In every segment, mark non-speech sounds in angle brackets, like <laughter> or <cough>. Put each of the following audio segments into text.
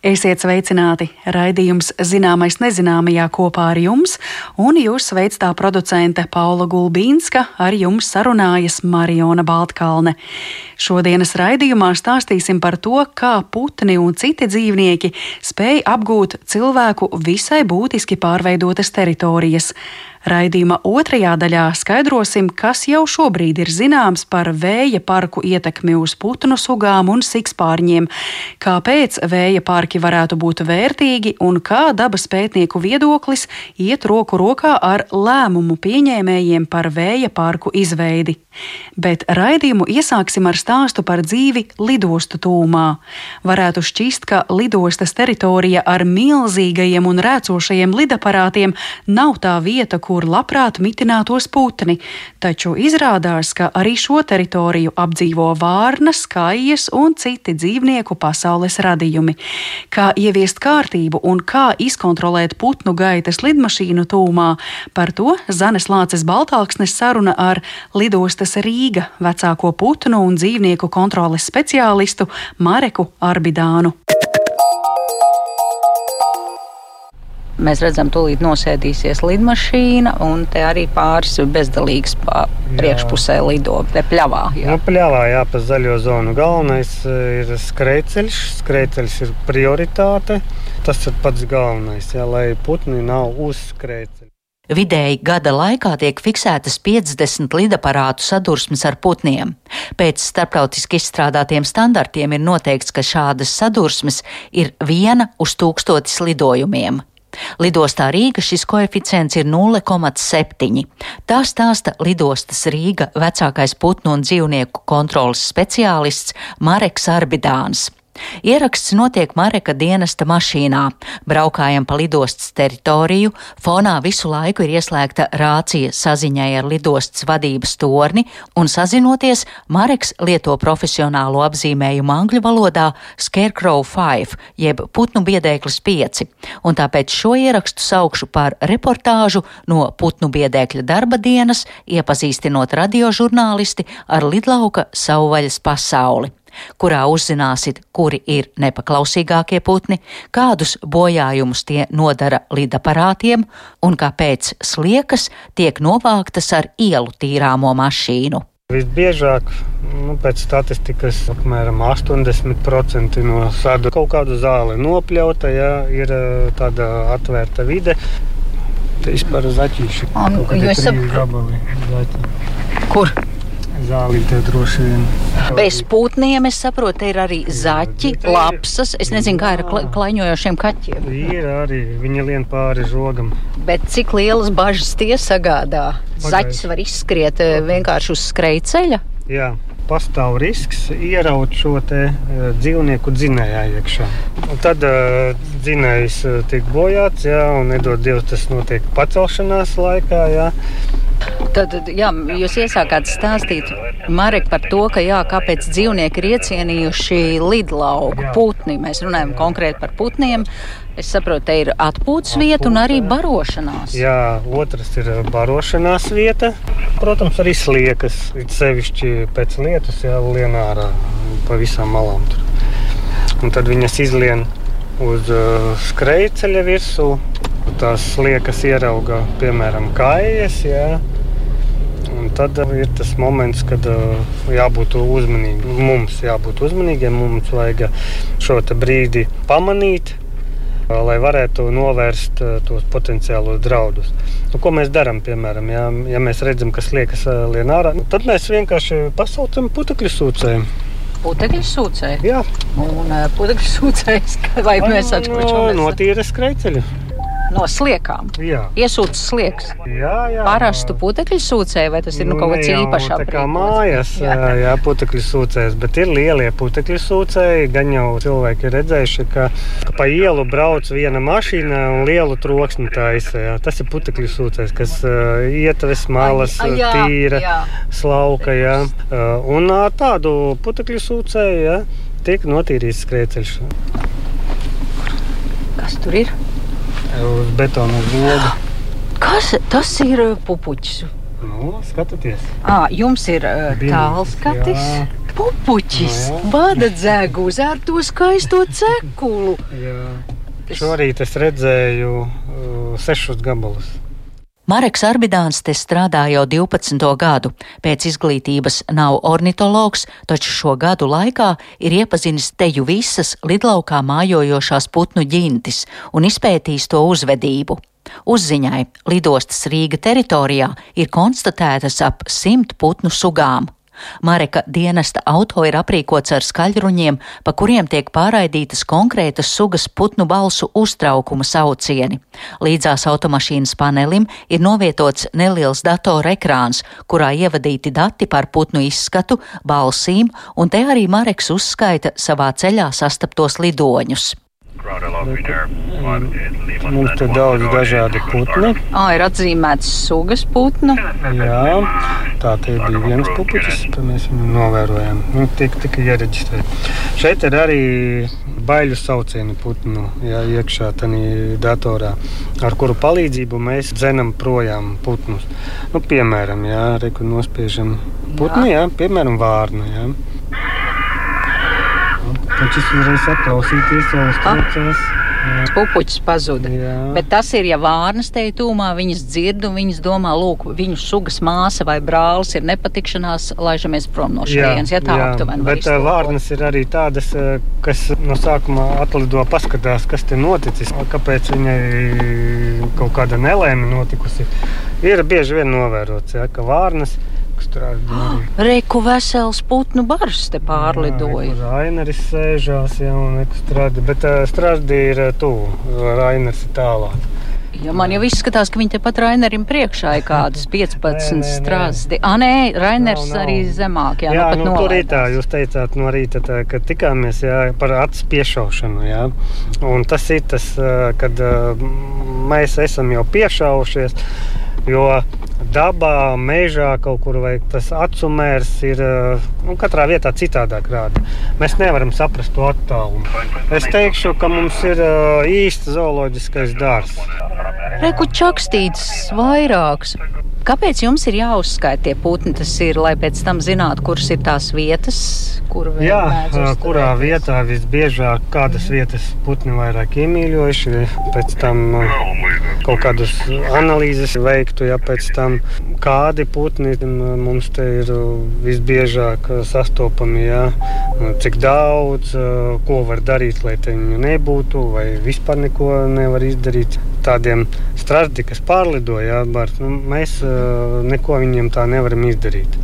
Esiet sveicināti! Raidījums Zināmais nezināmajā kopā ar jums, un jūs sveic tā producente Paula Gulbīnska, ar jums sarunājas Mariona Baltkalne. Šodienas raidījumā stāstīsim par to, kā putni un citi dzīvnieki spēj apgūt cilvēku visai būtiski pārveidotas teritorijas. Raidījuma otrajā daļā skaidrosim, kas jau šobrīd ir zināms par vēja parku ietekmi uz putnu sugām un sikspārņiem, kāpēc vēja parki varētu būt vērtīgi un kā dabas pētnieku viedoklis iet roku rokā ar lēmumu pieņēmējiem par vēja parku izveidi. Bet raidījumu iesāksim ar stāstu par dzīvi lidostu tūmā. Varētu šķist, ka lidostas teritorija ar milzīgajiem un rēcošajiem lidaparātiem nav tā vieta, kur labprāt mitinātos putni, taču izrādās, ka arī šo teritoriju apdzīvo vārnas, kājas un citi dzīvnieku pasaules radījumi. Kā ieviest kārtību un kā izkontrolēt putnu gaitas lidmašīnu tūmā, par to Zanes Lāces Baltāksnes saruna ar lidostas Rīga vecāko putnu un dzīvnieku kontroles speciālistu Mareku Arbidānu. Mēs redzam, tūlīt nosēdīsies lidmašīna, un te arī pāris bezdalīgs pa priekšpusē lido. Te pļavā. Jā, nu, pļavā, jā, pa zaļo zonu. Galvenais eh, ir skrejceļš. Skrejceļš ir prioritāte. Tas ir pats galvenais, jā, lai putni nav uz skrejceļa. Vidēji gada laikā tiek fiksētas 50 lidaparātu sadursmes ar putniem. Pēc starptautiski izstrādātiem standartiem ir noteikts, ka šādas sadursmes ir viena uz tūkstotis lidojumiem. Lidostā Rīga šis koeficients ir 0,7. Tā stāsta lidostas Rīga vecākais putnu un dzīvnieku kontrolas speciālists Mareks Arbidāns. Ieraksts notiek Mareka dienesta mašīnā. Braukājam pa lidostas teritoriju, fonā visu laiku ir ieslēgta rācija saziņai ar lidostas vadības torni, un sazinoties, Mareks lieto profesionālo apzīmējumu angļu valodā Scarecrow 5, jeb putnu biedēklis 5, un tāpēc šo ierakstu saukšu par reportāžu no putnu biedēkļa darba dienas, iepazīstinot radiožurnālisti ar lidlauka savvaļas pasauli kurā uzzināsit, kuri ir nepaklausīgākie putni, kādus bojājumus tie nodara lidaparātiem un kāpēc sliekas tiek novāktas ar ielu tīrāmo mašīnu. Visbiežāk, nu, pēc statistikas, apmēram 80% no sadu kaut kādu zāli nopļauta, ja ir eh, tāda atvērta vide. Tas ir zaķīši. Jūs saprotat? Kur? Zālītē droši vien. Bez putniem, es saprotu, ir arī zaķi, lapsas. Es nezinu, kā ir ar klaiņojošiem kaķiem. Ir arī, viņi lien pāri žogam. Bet cik lielas bažas tie sagādā? Zaķis var izskriet eh, vienkārši uz skrejceļa? Jā pastāv risks ieraut šo te, uh, dzīvnieku dzinējā iekšā. Un tad uh, dzinējs uh, tiek bojāts, jā, un nedod Dievs, tas notiek pacelšanās laikā. Jā. Tad jā, jūs iesākāt stāstīt Marek par to, ka jā, kāpēc dzīvnieki ir iecienījuši lidlauku putni. Mēs runājam konkrēti par putniem. Es saprotu, te ir atpūtas vieta un arī barošanās. Jā, otrs ir barošanās vieta. Protams, arī sliekas. Ir sevišķi pēc lietus jau lien ārā pa visām malām. Tur. Un tad viņas izlien uz uh, skrejceļa virsmu. Tās sliekas ierauga, piemēram, kājas. Jā tad ir tas moments, kad jābūt uzmanīgiem. Mums jābūt uzmanīgiem, mums vajag šo brīdi pamanīt. Lai varētu novērst tos potenciālos draudus. Nu, ko mēs darām? Piemēram, ja, ja mēs redzam, kas liekas lien ārā, nu, tad mēs vienkārši pasaucam putekļu sūcēju. Putekļu sūcēju? Jā, un uh, putekļu sūcējs <laughs> vai mēs atšķiramies? No tīras skrejceļa no sliekām. Jā. Iesūtas sliekas. Jā, jā. Parastu putekļu sūcēju, vai tas ir nu, kaut kāds īpašs apgabals? Tā kā mājas, jā, jā putekļu sūcējs, bet ir lielie putekļu sūcēji. Gan jau cilvēki ir redzējuši, ka, ka pa ielu brauc viena mašīna un lielu troksni taisa. Jā. Tas ir putekļu sūcējs, kas uh, ietves malas, a, jā, tīra, jā. slauka. Jā. Uh, un ar tādu putekļu sūcēju jā, tiek notīrīts skrējceļš. Kas tur ir? Uz betona loga. Kas tas ir pupuķis? Nu, skatieties. À, jums ir uh, tālskatis. Jā. pupuķis, no, bada dzēgus ar to skaisto cekulu. Jā. Šorīt es redzēju uh, sešus gabalus. Mareks Arbidāns te strādā jau 12. gadu. Pēc izglītības nav ornitologs, taču šo gadu laikā ir iepazinis teju visas lidlaukā mājojošās putnu ģintis un izpētījis to uzvedību. Uzziņai lidostas Rīga teritorijā ir konstatētas ap simt putnu sugām. Mareka dienesta auto ir aprīkots ar skaļruņiem, pa kuriem tiek pārraidītas konkrētas sugas putnu balsu uztraukuma saucieni. Līdzās automašīnas panelim ir novietots neliels datora ekrāns, kurā ievadīti dati par putnu izskatu, balsīm, un te arī Mareks uzskaita savā ceļā sastaptos lidoņus. Mums tur daudz dažādu putnu. Ah, ir atzīmēts sugas putnu. Jā, tā te bija viens pupuķis, tad mēs viņu novērojam. Nu, tik, tika iereģistrēti. Šeit ir arī baiļu saucieni putnu jā, iekšā tajā datorā, ar kuru palīdzību mēs dzenam projām putnus. Nu, piemēram, jā, reku nospiežam putnu, jā, piemēram, vārnu. Jā. Taču es uzreiz saklausīties, jau uztraucās. Pupuķis pazuda. Jā. Bet tas ir, ja vārnas te ir tūmā, viņas dzird un viņas domā, lūk, viņu sugas māsa vai brālis ir nepatikšanās, laižamies prom no šejienes. Ja tā aptuveni. Bet vārnas ir arī tādas, kas no sākuma atlido paskatās, kas te noticis, kāpēc viņai kaut kāda nelēma notikusi. Ir bieži vien novērots, ja, ka vārnas ir Oh, Reku vesels putnu bars te pārlidoja. Jā, Raineris sēžās, jā, un ekstrādi, bet uh, strādi ir tuvu, Rainers ir tālāk. Ja man jau izskatās, ka viņi tepat Rainerim priekšā ir kādas <laughs> 15 strāzdi. Ah, nē, Rainers nav, nav. arī zemāk. Jā, jā nu, nu, tur rītā jūs teicāt no rīta, tā, kad tikāmies jā, par acu piešaušanu. Jā. Un tas ir tas, kad mēs esam jau piešaušies. Jo dabā, mežā kaut kur vai tas acumērs ir nu, katrā vietā citādāk rāda. Mēs nevaram saprast to attālumu. Es teikšu, ka mums ir īsta zooloģiskais dārsts. Reku čakstīts vairāks. Kāpēc jums ir jāuzskaita tie putni? Tas ir, lai pēc tam zinātu, kuras ir tās vietas, kur Jā, kurā vietā visbiežāk kādas vietas putni vairāk iemīļojuši. Pēc tam kaut kādas analīzes veiktu, ja pēc tam kādi putni mums te ir visbiežāk sastopami. Ja? Cik daudz, ko var darīt, lai viņu nebūtu, vai vispār neko nevar izdarīt. Tādiem strādi, kas pārlidoja, nu, mēs neko viņiem tā nevaram izdarīt.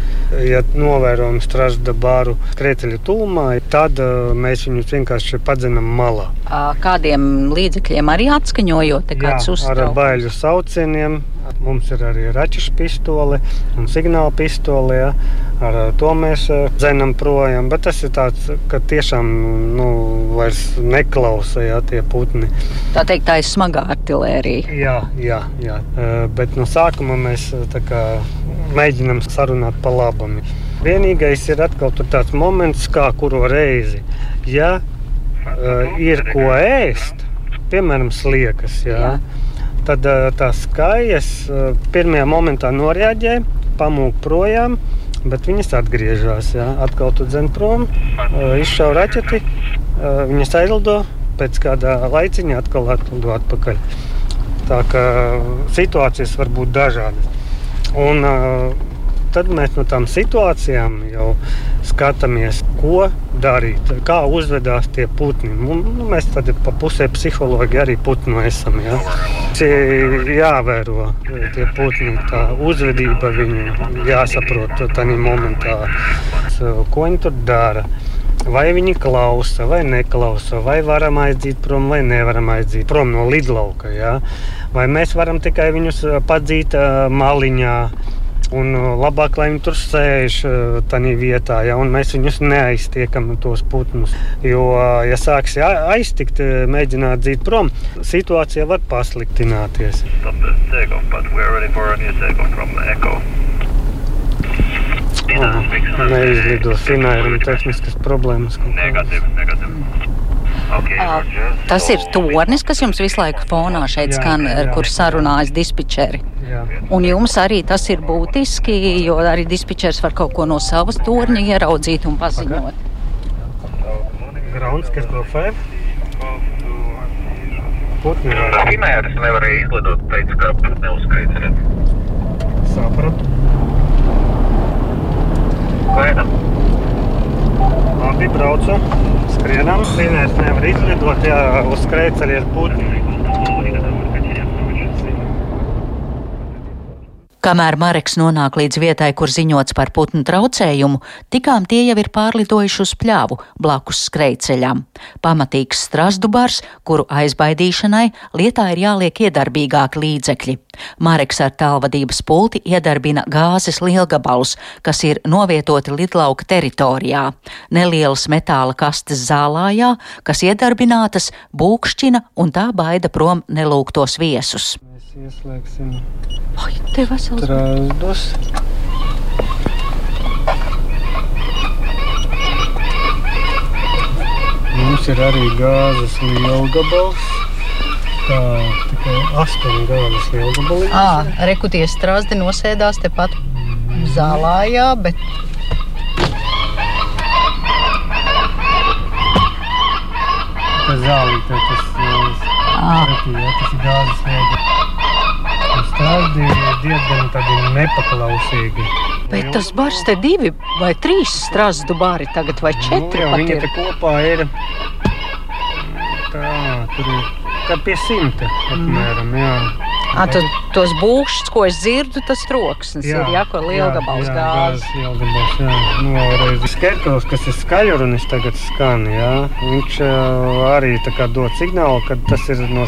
Ja novērojam strāžda bāru krēteļu tūmā, tad mēs viņus vienkārši padzenam malā. Kādiem līdzekļiem arī atskaņojot? Ar baiļu saucieniem. Mums ir arī raķešu pistole un signāla pistole. Ja. Ar to mēs dzenam projām. Bet tas ir tāds, ka tiešām nu, vairs neklausa ja, tie putni. Tā teikt, tā ir smagā artilērija. Jā, jā, jā. bet no sākuma mēs kā, mēģinām sarunāt pa labam. Vienīgais ir atkal tāds moments, kā kuru reizi. Ja uh, ir ko ēst, piemēram, sliekas. Jā. Jā. Tad uh, tās skajas uh, pirmajā momentā noreaģē, pamūk projām, bet viņas atgriežas. Jā. Atkal tu dzen prom, uh, izšauj raķeti, viņas aizlido, pēc kāda laiciņa atkal atlido atpakaļ. Tā kā situācijas var būt dažādas. Un, uh, tad mēs no tām situācijām jau skatāmies, ko darīt, kā uzvedās tie putni. Nu, mēs tad pa pusē psihologi arī putnu esam. Ja? Jāvēro tie putni, tā uzvedība viņu jāsaprot tajā momentā, ko viņi tur dara. Vai viņi klausa, vai neklausa, vai varam aiziet prom, vai nevaram aiziet prom no lidlauka. Ja? Vai mēs varam tikai viņus padzīt maliņā, Un uh, labāk, lai viņi tur sēž uh, tajā vietā, ja mēs viņus neaiztiekam, tos putnus. Jo, uh, ja sāks aiztikt, mēģināt dzīt prom, situācija var pasliktināties. Neizlido finēram tehniskas problēmas. Negatīvi, negatīvi. Tas ir tornis, kas jums visu laiku fonā šeit skan, jā. kur sarunājas dispečeri. Un jums arī tas ir būtiski, jo arī dispečers var kaut ko no savas torņa ieraudzīt un paziņot. Grauns, kas to fēr? Putni. Minētas nevarēja izlidot, teica, ka neuzskaits. Sapratu. Gaidām. Labi, braucu. Skrienam. Minētas nevar izlidot, ja uz skrējceļa ir putni. Kamēr Mareks nonāk līdz vietai, kur ziņots par putnu traucējumu, tikām tie jau ir pārlidojuši uz pļāvu blakus skrejceļām. Pamatīgs strasdu bars, kuru aizbaidīšanai lietā ir jāliek iedarbīgāki līdzekļi. Mareks ar tālvadības pulti iedarbina gāzes lielgabalus, kas ir novietoti lidlauka teritorijā. Nelielas metāla kastes zālājā, kas iedarbinātas, būkšķina un tā baida prom nelūgtos viesus. Ieslēgsim Ai, tev vesels. Trazdus. Mums ir arī gāzes lielgabals. Tā tikai astoņi gāzes lielgabali. Ā, rekuties strāzdi nosēdās tepat zālājā, bet Tas zālītē, tas, tas, tas ir gāzes lielgabals. Strādi ir diezgan tādi nepaklausīgi. Bet tas bars te divi vai trīs strāzdu bari tagad vai četri nu, jā, pat viņi ir. te kopā ir. Tā, tur ir kā pie simta apmēram, jā. À, tu, tos būšus, ko es dzirdu, tas troksnis ir, jā, ko lielgabals gāzes. Lielgabals, jā. Nu, reiz skerkels, kas ir skaļrunis tagad skan, jā. Viņš arī tā kā dod signālu, ka tas ir no,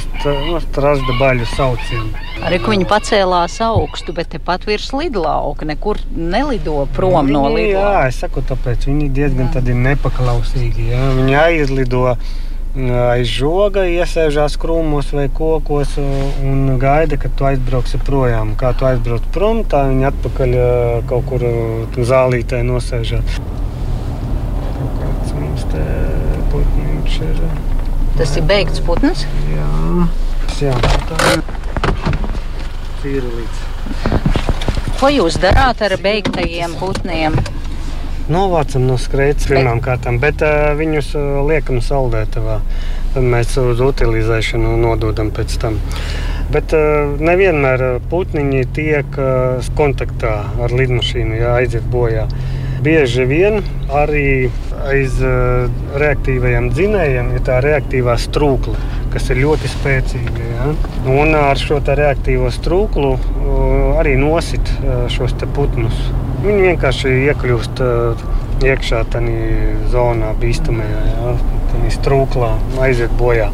no strasda baļu saucienu. Arī ko viņi pacēlās augstu, bet tepat virs lidlauka, nekur nelido prom no Viņi, Jā, lidlauka. es saku, tāpēc viņi diezgan tādi nepaklausīgi, jā. Viņi aizlido aiz žoga, iesēžās krūmos vai kokos un gaida, kad tu aizbrauksi projām. Kā tu aizbrauc prom, tā viņi atpakaļ ā, kaut kur ā, zālītē nosēžās. Kāds mums te putniņš ir. Tas ir beigts putns. Jā, jā tā ir cīrulīts. Ko jūs darāt ar beigtajiem putniem? Novācam no skrejceļa pirmām kārtām, bet uh, viņus uh, liekam saldētavā. Tad mēs uz utilizēšanu nododam pēc tam. Bet uh, nevienmēr putniņi tiek uh, kontaktā ar lidmašīnu, ja aiziet bojā. Bieži vien arī aiz uh, reaktīvajiem dzinējiem ir tā reaktīvā strūkla, kas ir ļoti spēcīga. Ja? Un ar šo reaktīvo strūklu arī nosit šos putnus. Viņi vienkārši iekļūst uh, iekšā tajā zonā, bīstamajā, ja? tādā strūklā, aiziet bojā.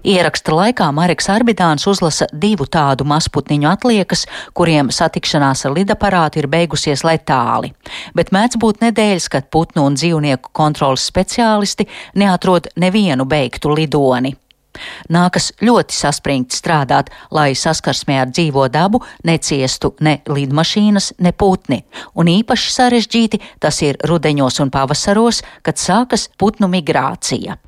Ieraksta laikā Marks Arbidāns uzlasa divu tādu mazputniņu atliekas, kuriem satikšanās ar lidaparātu ir beigusies letāli. Bet mēdz būt nedēļas, kad putnu un dzīvnieku kontrolas speciālisti neatrod nevienu beigtu lidoni. Nākas ļoti saspringti strādāt, lai saskarsmē ar dzīvo dabu neciestu ne lidmašīnas, ne putni, un īpaši sarežģīti tas ir rudeņos un pavasaros, kad sākas putnu migrācija.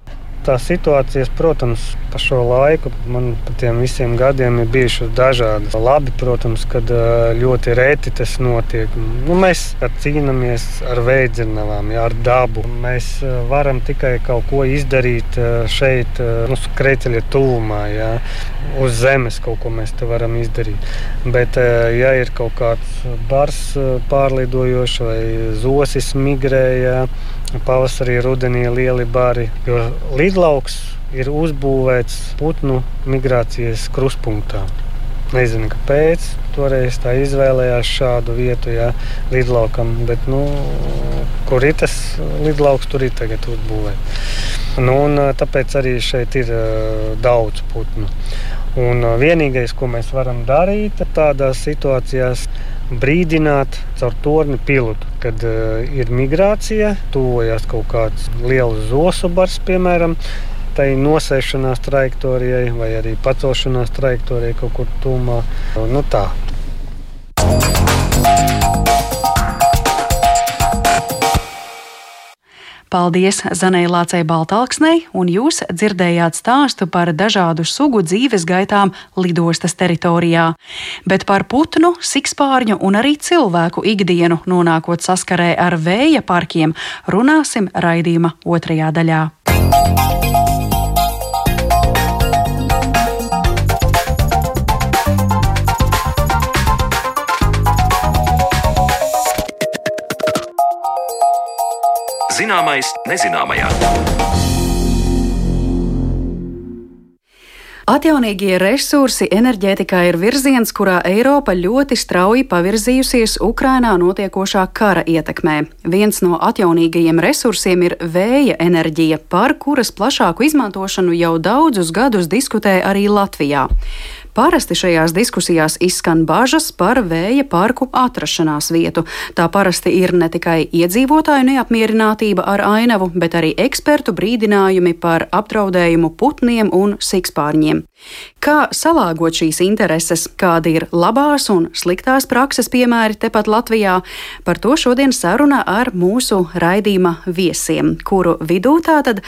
Tās situācijas, protams, pa šo laiku, man pa tiem visiem gadiem ir bijušas dažādas. Labi, protams, kad ļoti reti tas notiek. Nu, mēs cīnāmies ar veidzinām, ar dabu. Mēs varam tikai kaut ko izdarīt šeit, nu, skrejceļa tuvumā, jā. uz zemes kaut ko mēs te varam izdarīt. Bet, ja ir kaut kāds bars pārlidojošs vai zosis migrējā, pavasarī, rudenī lieli bari. Jo lidlauks ir uzbūvēts putnu migrācijas kruspunktā. Nezinu, kāpēc. Toreiz tā izvēlējās šādu vietu, jā, lidlaukam. Bet, nu, kur ir tas lidlauks, tur ir tagad uzbūvēts. Nu, un, tāpēc arī šeit ir daudz putnu. Un vienīgais, ko mēs varam darīt tādās situācijās, brīdināt caur torni pilotu, kad uh, ir migrācija, tuvojas kaut kāds liels zosu bars, piemēram. Tai nosēšanās trajektorijai, vai arī pacelšanās trajektorijai kaut kur tūmā. Nu, tā. Paldies Zanai Lācei Baltalksnei, un jūs dzirdējāt stāstu par dažādu sugu dzīves gaitām lidostas teritorijā. Bet par putnu, sikspārņu un arī cilvēku ikdienu nonākot saskarē ar vēja parkiem runāsim raidījuma otrajā daļā. Zināmais nezināmajā. Atjaunīgie resursi enerģētikā ir virziens, kurā Eiropa ļoti strauji pavirzījusies Ukrainā notiekošā kara ietekmē. Viens no atjaunīgajiem resursiem ir vēja enerģija, par kuras plašāku izmantošanu jau daudzus gadus diskutē arī Latvijā. Parasti šajās diskusijās izskan bažas par vēja parku atrašanās vietu. Tā parasti ir ne tikai iedzīvotāju neapmierinātība ar ainavu, bet arī ekspertu brīdinājumi par apdraudējumu putniem un sikspārņiem. Kā salāgot šīs intereses, kādi ir labās un sliktās prakses piemēri tepat Latvijā, par to šodien saruna ar mūsu raidījuma viesiem, kuru vidū tātad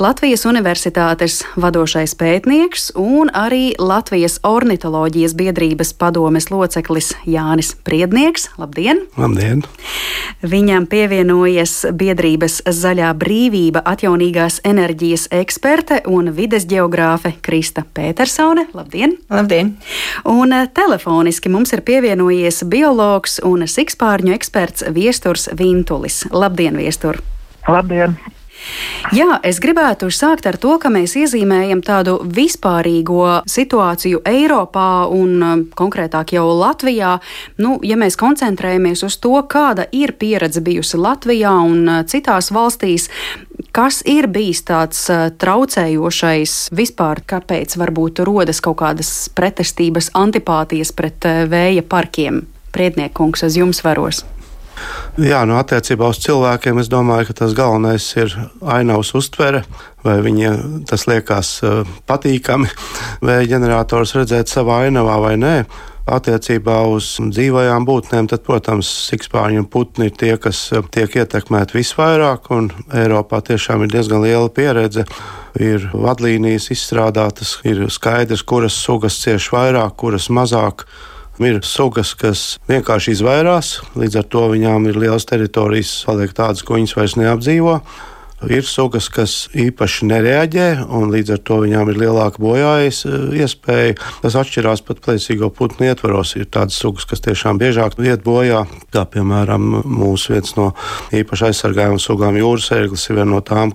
Latvijas Universitātes vadošais pētnieks un arī Latvijas ornitoloģijas biedrības padomes loceklis Jānis Priednieks. Labdien! Labdien! Viņam pievienojas biedrības Zaļā brīvība atjaunīgās enerģijas eksperte un vides geogrāfe Krista Petersone. Labdien! Labdien! Un eh, telefoniski mums ir pievienojies biologs un sikspārņu eksperts Viesturs Vintulis. Labdien, Viestur! Labdien! Jā, es gribētu sākt ar to, ka mēs iezīmējam tādu vispārīgo situāciju Eiropā un um, konkrētāk jau Latvijā. Nu, ja mēs koncentrējamies uz to, kāda ir pieredze bijusi Latvijā un uh, citās valstīs, kas ir bijis tāds traucējošais vispār, kāpēc varbūt rodas kaut kādas pretestības, antipātijas pret vēja parkiem? Priedniekungs, uz jums varos. Jā, nu, attiecībā uz cilvēkiem es domāju, ka tas galvenais ir ainavas uztvere, vai viņiem tas liekas patīkami, <laughs> vai ģenerators redzēt savā ainavā vai nē. Attiecībā uz dzīvajām būtnēm, tad, protams, sikspārņi un putni ir tie, kas uh, tiek ietekmēti visvairāk, un Eiropā tiešām ir diezgan liela pieredze. Ir vadlīnijas izstrādātas, ir skaidrs, kuras sugas cieš vairāk, kuras mazāk. Ir sugas, kas vienkārši izvairās, līdz ar to viņām ir liels teritorijas, paliek tādas, ko viņas vairs neapdzīvo. Ir sugas, kas īpaši nereaģē, un līdz ar to viņām ir lielāka bojājas e, iespēja. Tas atšķirās pat plēsīgo putnu ietvaros. Ir tādas sugas, kas tiešām biežāk iet bojā, kā piemēram mūsu viens no īpaši aizsargājumiem sugām jūras ērglis ir viena no tām,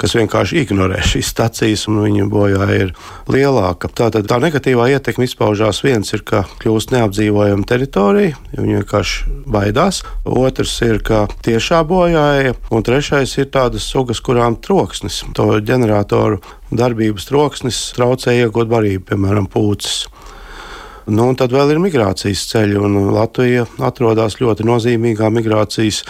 kas vienkārši ignorē šīs stacijas, un viņa bojā ir lielāka. Tātad tā negatīvā ietekme izpaužās viens ir, ka kļūst neapdzīvojama teritorija, jo viņi vienkārši baidās. Otrs ir, ka tiešā bojāja, un trešais ir tādas sugas, augas, kurām troksnis, to ģeneratoru darbības troksnis traucē iegūt barību, piemēram, pūces. Nu, tad vēl ir migrācijas ceļi, un Latvija atrodas ļoti nozīmīgā migrācijas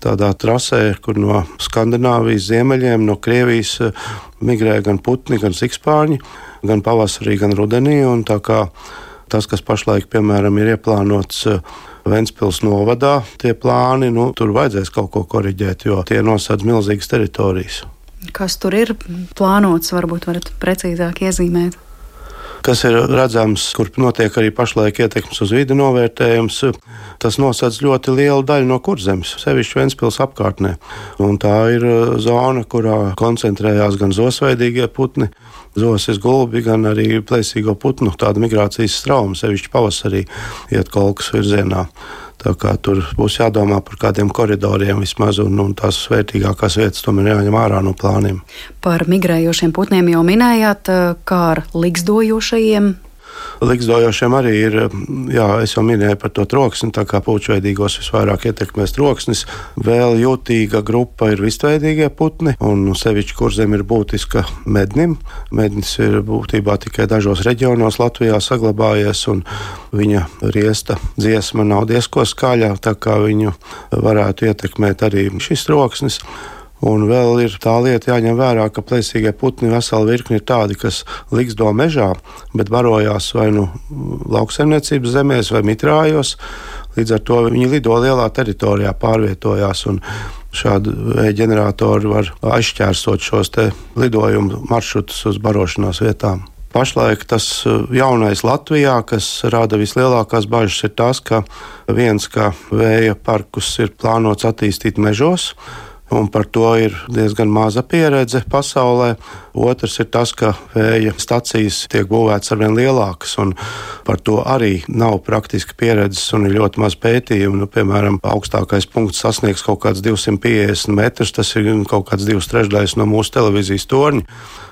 trasē, kur no Skandināvijas ziemeļiem, no Krievijas eh, migrē gan putni, gan sikspārņi, gan pavasarī, gan rudenī. Tas, kas pašlaik, piemēram, ir ieplānots eh, Ventspils novadā tie plāni, nu, tur vajadzēs kaut ko koriģēt, jo tie nosacīs milzīgas teritorijas. Kas tur ir plānots, varbūt varat precīzāk iezīmēt? kas ir redzams, kur notiek arī pašlaik ietekmes uz vidi novērtējums. Tas nosacīs ļoti lielu daļu no kurzemes, sevišķi Ventspils apkārtnē. Un tā ir uh, zona, kurā koncentrējās gan zosveidīgie putni, zosis gulbi, gan arī plēsīgo putnu tāda migrācijas strauma, sevišķi pavasarī iet kolkas virzienā. Tā kā tur būs jādomā par kādiem koridoriem vismaz, un, un tās vērtīgākās vietas tomēr jāņem ārā no plāniem. Par migrējošiem putniem jau minējāt, kā ar likstojošajiem Likstojošiem arī ir, jā, es jau minēju par to troksni, tā kā puķveidīgos visvairāk ietekmēs troksnis. Vēl jūtīga grupa ir vistveidīgie putni, un sevišķi kurzem ir būtiska mednim. Mednis ir būtībā tikai dažos reģionos Latvijā saglabājies, un viņa riesta dziesma nav diezko skaļa, tā kā viņu varētu ietekmēt arī šis troksnis. Un vēl ir tā lieta jāņem vērā, ka plēsīgie putni vesela virkni ir tādi, kas liksdo mežā, bet barojās vai nu lauksaimniecības zemēs vai mitrājos. Līdz ar to viņi lido lielā teritorijā, pārvietojās. šādi ģeneratori var aizķērsot šos lidojumu maršrutus uz barošanās vietām. Pašlaik tas jaunais Latvijā, kas rada vislielākās bažas, ir tas, ka viens, ka vēja parkus ir plānots attīstīt mežos, un par to ir diezgan maza pieredze pasaulē. Otrs ir tas, ka vēja stacijas tiek būvētas arvien lielākas, un par to arī nav praktiski pieredzes un ir ļoti maz pētījumu. Nu, piemēram, augstākais punkts sasniegs kaut kāds 250 metrus, tas ir kaut kāds divs trešdaļas no mūsu televīzijas torņa.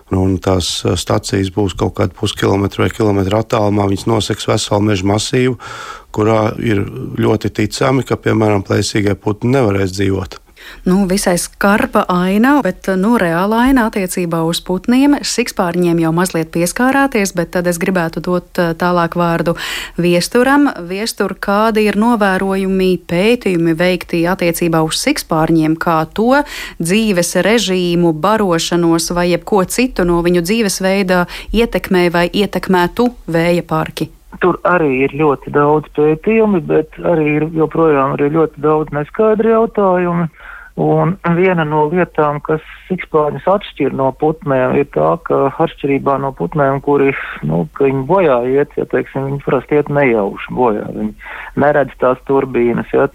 Nu, un tās stācijas būs kaut kāda puskilometra vai kilometra attālumā. Viņas noseks veselu meža masīvu, kurā ir ļoti ticami, ka, piemēram, plēsīgie putni nevarēs dzīvot. Nu, visai skarpa aina, bet nu, reāla aina attiecībā uz putniem. Sikspārņiem jau mazliet pieskārāties, bet tad es gribētu dot eh, tālāk vārdu viesturam. Viestur, kādi ir novērojumi, pētījumi veikti attiecībā uz sikspārņiem, kā to dzīves režīmu, barošanos vai jebko citu no viņu dzīvesveida ietekmē vai ietekmētu vēja parki? Tur arī ir ļoti daudz pētījumu, bet arī ir joprojām ir ļoti daudz neskaidru jautājumu. Un viena no lietām, kas sikspārņus atšķir no putnēm, ir tā, ka atšķirībā no putnēm, kuri, nu, ka viņi bojā iet, ja, teiksim, viņi parasti iet nejauši bojā, viņi neredz tās turbīnas, ja,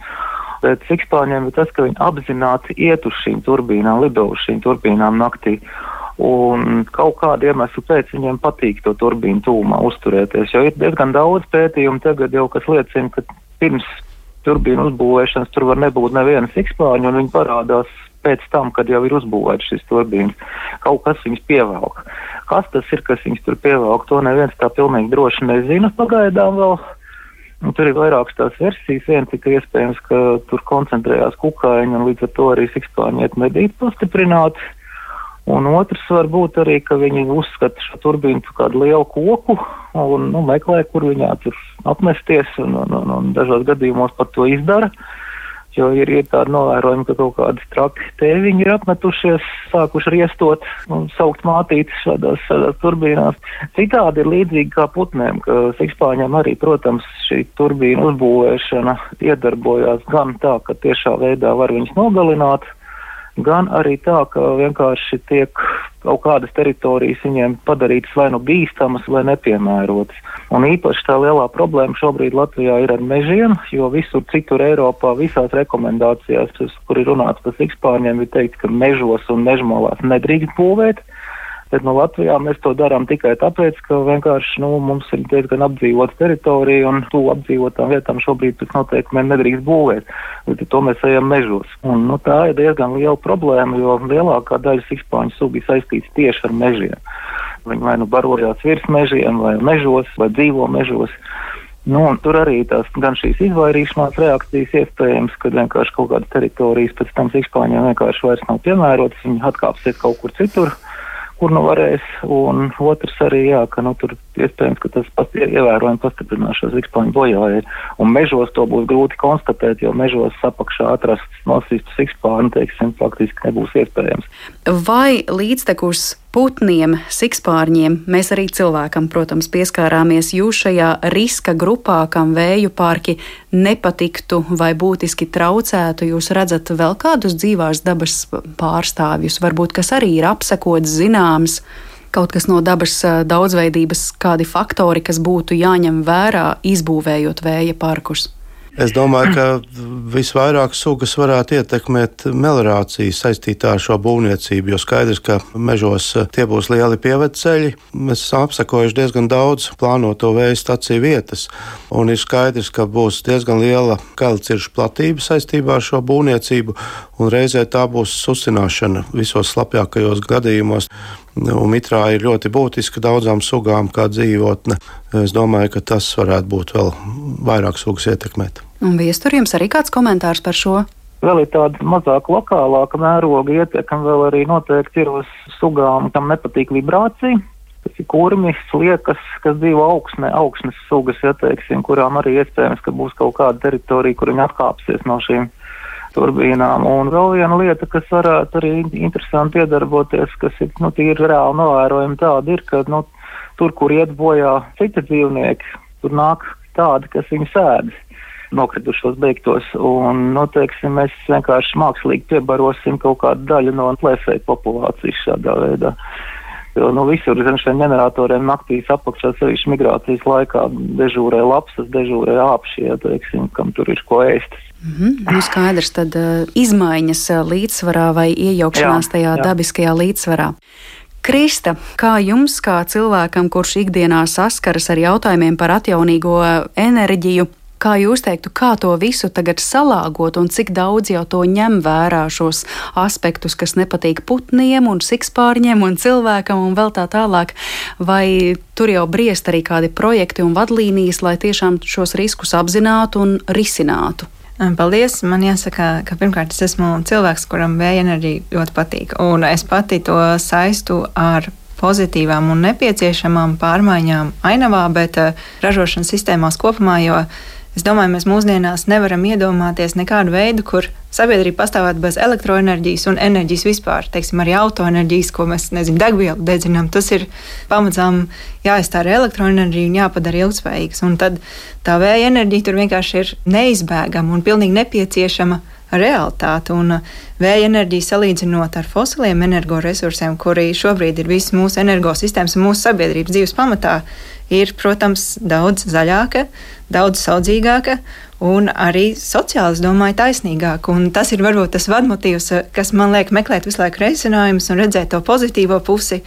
bet sikspārņiem ir tas, ka viņi apzināti iet uz šīm turbīnām, lido uz šīm turbīnām naktī. Un kaut kādu iemeslu pēc viņiem patīk to turbīnu tūmā uzturēties, jo ir diezgan daudz pētījumu tagad jau, kas liecina, ka pirms turbīnu uzbūvēšanas tur var nebūt neviena sikspārņa, un viņi parādās pēc tam, kad jau ir uzbūvēts šis turbīns. Kaut kas viņus pievelk. Kas tas ir, kas viņus tur pievelk, to neviens tā pilnīgi droši nezina pagaidām vēl. Un tur ir vairākas tās versijas. Viena tika iespējams, ka tur koncentrējās kukaiņi un līdz ar to arī sikspārņi iet medīt pastiprināti. Un otrs var būt arī, ka viņi uzskata šo turbīnu par kādu lielu koku un nu, meklē, kur viņā tur apmesties, un, un, un, un dažos gadījumos par to izdara. Jo ir, ir tādi novērojumi, ka kaut kādi traki tēviņi ir apmetušies, sākuši riestot un saukt mātītes šādās, šādās turbīnās. Citādi ir līdzīgi kā putnēm, ka sikspāņiem arī, protams, šī turbīna uzbūvēšana iedarbojās gan tā, ka tiešā veidā var viņus nogalināt, gan arī tā, ka vienkārši tiek kaut kādas teritorijas viņiem padarītas vai nu bīstamas, vai nepiemērotas. Un īpaši tā lielā problēma šobrīd Latvijā ir ar mežiem, jo visur citur Eiropā visās rekomendācijās, kur ir runāts par sikspārņiem, ir teikt, ka mežos un mežmalās nedrīkst būvēt. Bet no Latvijā mēs to darām tikai tāpēc, ka vienkārši nu, mums ir diezgan apdzīvota teritorija un to apdzīvotām vietām šobrīd pēc noteikumiem nedrīkst būvēt. Līdz ar to mēs ejam mežos. Un, nu, tā ir diezgan liela problēma, jo lielākā daļa sikspāņu sugu ir saistīts tieši ar mežiem. Viņi vai nu barojās virs mežiem, vai mežos, vai dzīvo mežos. Nu, tur arī tās gan šīs izvairīšanās reakcijas iespējams, kad vienkārši kaut kādas teritorijas pēc tam sikspāņiem vienkārši vairs nav piemērotas, viņi atkāpsies kaut kur citur kur nu varēs, un otrs arī, jā, ka nu, tur iespējams, ka tas past, ievērojami pastiprinās šo zikspāņu bojāju. Un mežos to būs grūti konstatēt, jo mežos apakšā atrasts nosīstu zikspāņu, teiksim, faktiski nebūs iespējams. Vai līdztekus putniem, sikspārņiem, mēs arī cilvēkam, protams, pieskārāmies jūs šajā riska grupā, kam vēju parki nepatiktu vai būtiski traucētu. Jūs redzat vēl kādus dzīvās dabas pārstāvjus, varbūt kas arī ir apsekots, zināms. Kaut kas no dabas daudzveidības, kādi faktori, kas būtu jāņem vērā, izbūvējot vēja parkus. Es domāju, ka visvairāk sugas varētu ietekmēt meliorācija saistītā ar šo būvniecību, jo skaidrs, ka mežos eh, tie būs lieli pievedceļi. Mēs esam apsakojuši diezgan daudz plānoto vēja staciju vietas, un ir skaidrs, ka būs diezgan liela kailciršu platība saistībā ar šo būvniecību, un reizē tā būs susināšana visos slapjākajos gadījumos. Un mitrā ir ļoti būtiska daudzām sugām kā dzīvotne. Es domāju, ka tas varētu būt vēl vairāk sugas ietekmēt. Un viestur jums arī kāds komentārs par šo? Vēl ir tāda mazāk lokālāka mēroga ietekme, vēl arī noteikti ir uz sugām, kam nepatīk vibrācija. Tas ir kurmis, liekas, kas dzīvo augsnē, augsnes sugas, ja teiksim, kurām arī iespējams, ka būs kaut kāda teritorija, kur viņi atkāpsies no šīm turbīnām. Un vēl viena lieta, kas varētu arī interesanti iedarboties, kas ir, nu, reāli novērojama tāda ir, ka, nu, tur, kur iet bojā citi dzīvnieki, tur nāk tādi, kas viņus ēdas. nokritušos beigtos. Un, nu, teiksim, mēs vienkārši mākslīgi piebarosim kaut kādu daļu no plēsēju populācijas šādā veidā. Jo nu, visur zem šiem ģeneratoriem naktīs apakšā, sevišķi migrācijas laikā, dežūrē lapsas, dežūrē āpšie, teiksim, kam tur ir ko ēst. Mm -hmm. nu, skaidrs, tad uh, izmaiņas uh, līdzsvarā vai iejaukšanās jā, tajā jā. dabiskajā līdzsvarā. Krista, kā jums, kā cilvēkam, kurš ikdienā saskaras ar jautājumiem par atjaunīgo enerģiju, Kā jūs teiktu, kā to visu tagad salāgot un cik daudz jau to ņem vērā šos aspektus, kas nepatīk putniem un sikspārņiem un cilvēkam un vēl tā tālāk? Vai tur jau briest arī kādi projekti un vadlīnijas, lai tiešām šos riskus apzinātu un risinātu? Paldies! Man jāsaka, ka pirmkārt es esmu cilvēks, kuram vēja enerģija ļoti patīk. Un es pati to saistu ar pozitīvām un nepieciešamām pārmaiņām ainavā, bet ražošanas sistēmās kopumā, jo Es domāju, mēs mūsdienās nevaram iedomāties nekādu veidu, kur sabiedrība pastāvētu bez elektroenerģijas un enerģijas vispār. Teiksim, arī autoenerģijas, ko mēs nezinu, degvielu dedzinām, tas ir pamazām jāizstāra elektroenerģija un jāpadara ilgspējīgs. Un tad tā vēja enerģija tur vienkārši ir neizbēgama un pilnīgi nepieciešama realitāte. Un vēja enerģija salīdzinot ar fosiliem energoresursiem, kuri šobrīd ir visas mūsu energosistēmas un mūsu sabiedrības dzīves pamatā, ir, protams, daudz zaļāka, daudz saudzīgāka un arī sociāli, es domāju, taisnīgāka. Un tas ir varbūt tas vadmotīvs, kas man liek meklēt visu laiku risinājumus un redzēt to pozitīvo pusi.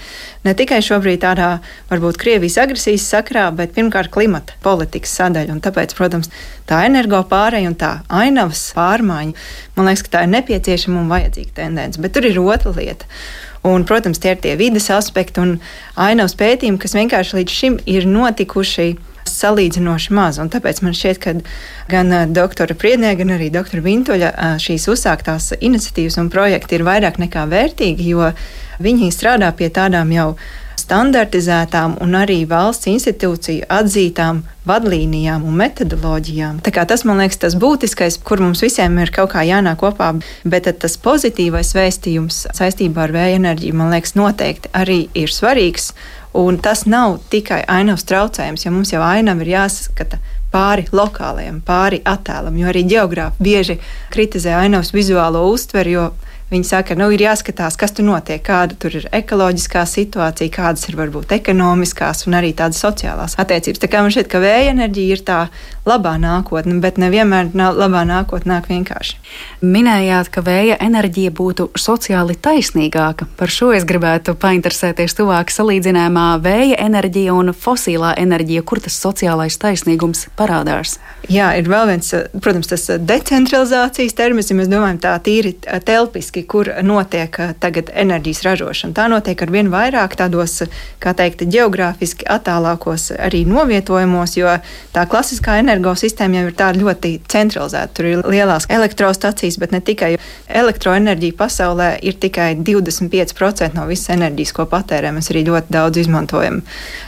Ne tikai šobrīd tādā varbūt Krievijas agresijas sakrā, bet pirmkārt klimata politikas sadaļa. Un tāpēc, protams, tā energo pārēja un tā ainavas pārmaiņa, man liekas, ka tā ir nepieciešama un vajadzīga tendence. Bet tur ir otra lieta. Un, protams, tie ir tie vidas aspekti un ainavas pētījumi, kas vienkārši līdz šim ir notikuši salīdzinoši maz. Tāpēc man šķiet, ka gan doktora Priednē, gan arī doktora Vintoļa šīs uzsāktās iniciatīvas un projekti ir vairāk nekā vērtīgi, jo viņi strādā pie tādām jau standartizētām un arī valsts institūciju atzītām vadlīnijām un metodoloģijām. Tas, man liekas, tas būtiskais, kur mums visiem ir kaut kā jānāk kopā, bet tas pozitīvais vēstījums saistībā ar vēja enerģiju, man liekas, noteikti arī ir svarīgs. Un tas nav tikai ainavas traucējums, jo mums jau ainava ir jāsaskata pāri lokālajam, pāri attēlam, jo arī geogrāfi bieži kritizē ainavas vizuālo uztveri, jo Viņi saka, nu, ir jāskatās, kas tur notiek, kāda tur ir ekoloģiskā situācija, kādas ir varbūt ekonomiskās un arī tādas sociālās attiecības. Tā kā man šķiet, ka vēja enerģija ir tā labā nākotne, bet nevienmēr labā nākotne nāk vienkārši. Minējāt, ka vēja enerģija būtu sociāli taisnīgāka. Par šo es gribētu painteresēties tuvāk salīdzinājumā vēja enerģija un fosilā enerģija, kur tas sociālais taisnīgums parādās. Jā, ir vēl viens, protams, tas decentralizācijas termins, ja mēs domājam tā tīri telpiski faktiski, kur notiek eh, tagad enerģijas ražošana. Tā notiek ar vien vairāk tādos, kā teikt, geogrāfiski attālākos arī novietojumos, jo tā klasiskā energosistēma jau ir tāda ļoti centralizēta. Tur ir lielās elektrostacijas, bet ne tikai elektroenerģija pasaulē ir tikai 25% no visas enerģijas, ko patērē. Mēs arī ļoti daudz izmantojam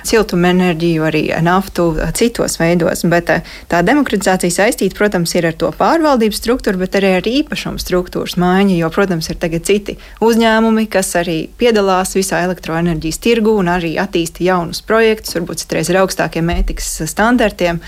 siltumenerģiju, arī naftu citos veidos. Bet eh, tā demokratizācija saistīta, protams, ir ar to pārvaldības struktūru, bet arī ar īpašumu struktūras maiņu. Jo, protams, protams, ir tagad citi uzņēmumi, kas arī piedalās visā elektroenerģijas tirgu un arī attīsta jaunus projektus, varbūt citreiz ar augstākiem ētikas standartiem.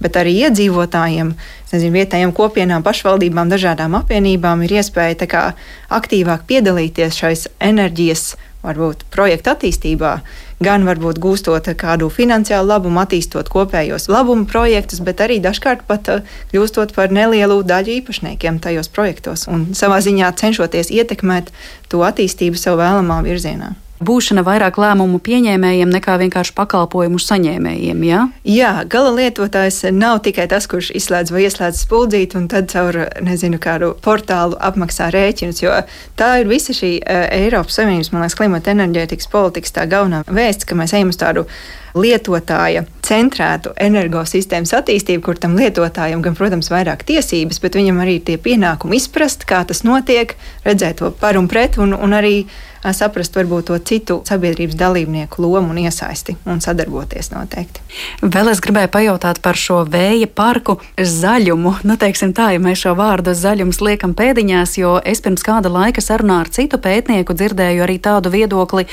Bet arī iedzīvotājiem, nezinu, vietējiem kopienām, pašvaldībām, dažādām apvienībām ir iespēja kā, aktīvāk piedalīties šais enerģijas varbūt projektu attīstībā, gan varbūt gūstot kādu finansiālu labumu, attīstot kopējos labumu projektus, bet arī dažkārt pat uh, kļūstot par nelielu daļu īpašniekiem tajos projektos un savā ziņā cenšoties ietekmēt to attīstību sev vēlamā virzienā būšana vairāk lēmumu pieņēmējiem nekā vienkārši pakalpojumu saņēmējiem. Ja? Jā, gala lietotājs nav tikai tas, kurš izslēdz vai ieslēdz spuldzīti un tad caur nezinu, kādu portālu apmaksā rēķinus. Jo tā ir visa šī uh, Eiropas Savienības, man liekas, klimata enerģētikas politikas tā galvenā vēsts, ka mēs ejam uz tādu lietotāja centrētu energosistēmas attīstību, kur tam lietotājam gan, protams, vairāk tiesības, bet viņam arī tie pienākumi izprast, kā tas notiek, redzēt to par un pret un, un arī saprast varbūt to citu sabiedrības dalībnieku lomu un iesaisti un sadarboties noteikti. Vēl es gribēju pajautāt par šo vēja parku zaļumu. Nu, teiksim tā, ja mēs šo vārdu zaļums liekam pēdiņās, jo es pirms kāda laika sarunā ar citu pētnieku dzirdēju arī tādu viedokli,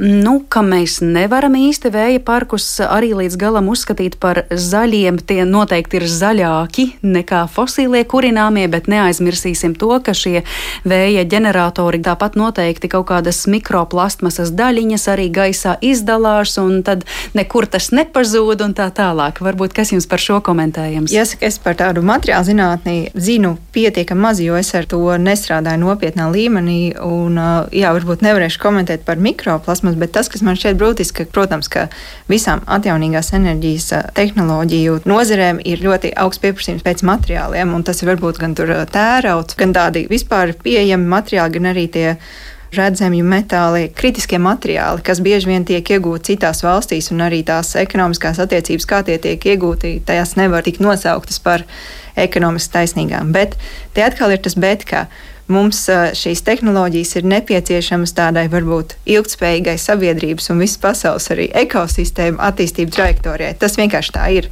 nu, ka mēs nevaram īsti vēja parkus arī līdz galam uzskatīt par zaļiem. Tie noteikti ir zaļāki nekā fosīlie kurināmie, bet neaizmirsīsim to, ka šie vēja ģeneratori tāpat noteikti kaut kādas mikroplastmasas daļiņas arī gaisā izdalās, un tad nekur tas nepazūd un tā tālāk. Varbūt kas jums par šo komentējams? Jāsaka, es par tādu materiālu zinātnī zinu pietiekami maz, jo es ar to nestrādāju nopietnā līmenī, un jā, varbūt nevarēšu komentēt par mikroplasmas, bet tas, kas man šķiet būtiski, ka, protams, ka visām atjaunīgās enerģijas tehnoloģiju nozerēm ir ļoti augsts pieprasījums pēc materiāliem, un tas ir varbūt gan tērauds, gan tādi vispār pieejami materiāli, gan arī tie redzamju metāli, kritiskie materiāli, kas bieži vien tiek iegūti citās valstīs, un arī tās ekonomiskās attiecības, kā tie tiek iegūti, tajās nevar tikt nosauktas par ekonomiski taisnīgām. Bet te atkal ir tas bet, ka mums šīs tehnoloģijas ir nepieciešamas tādai varbūt ilgspējīgai sabiedrības un visas pasaules arī ekosistēmu attīstību trajektorijai. Tas vienkārši tā ir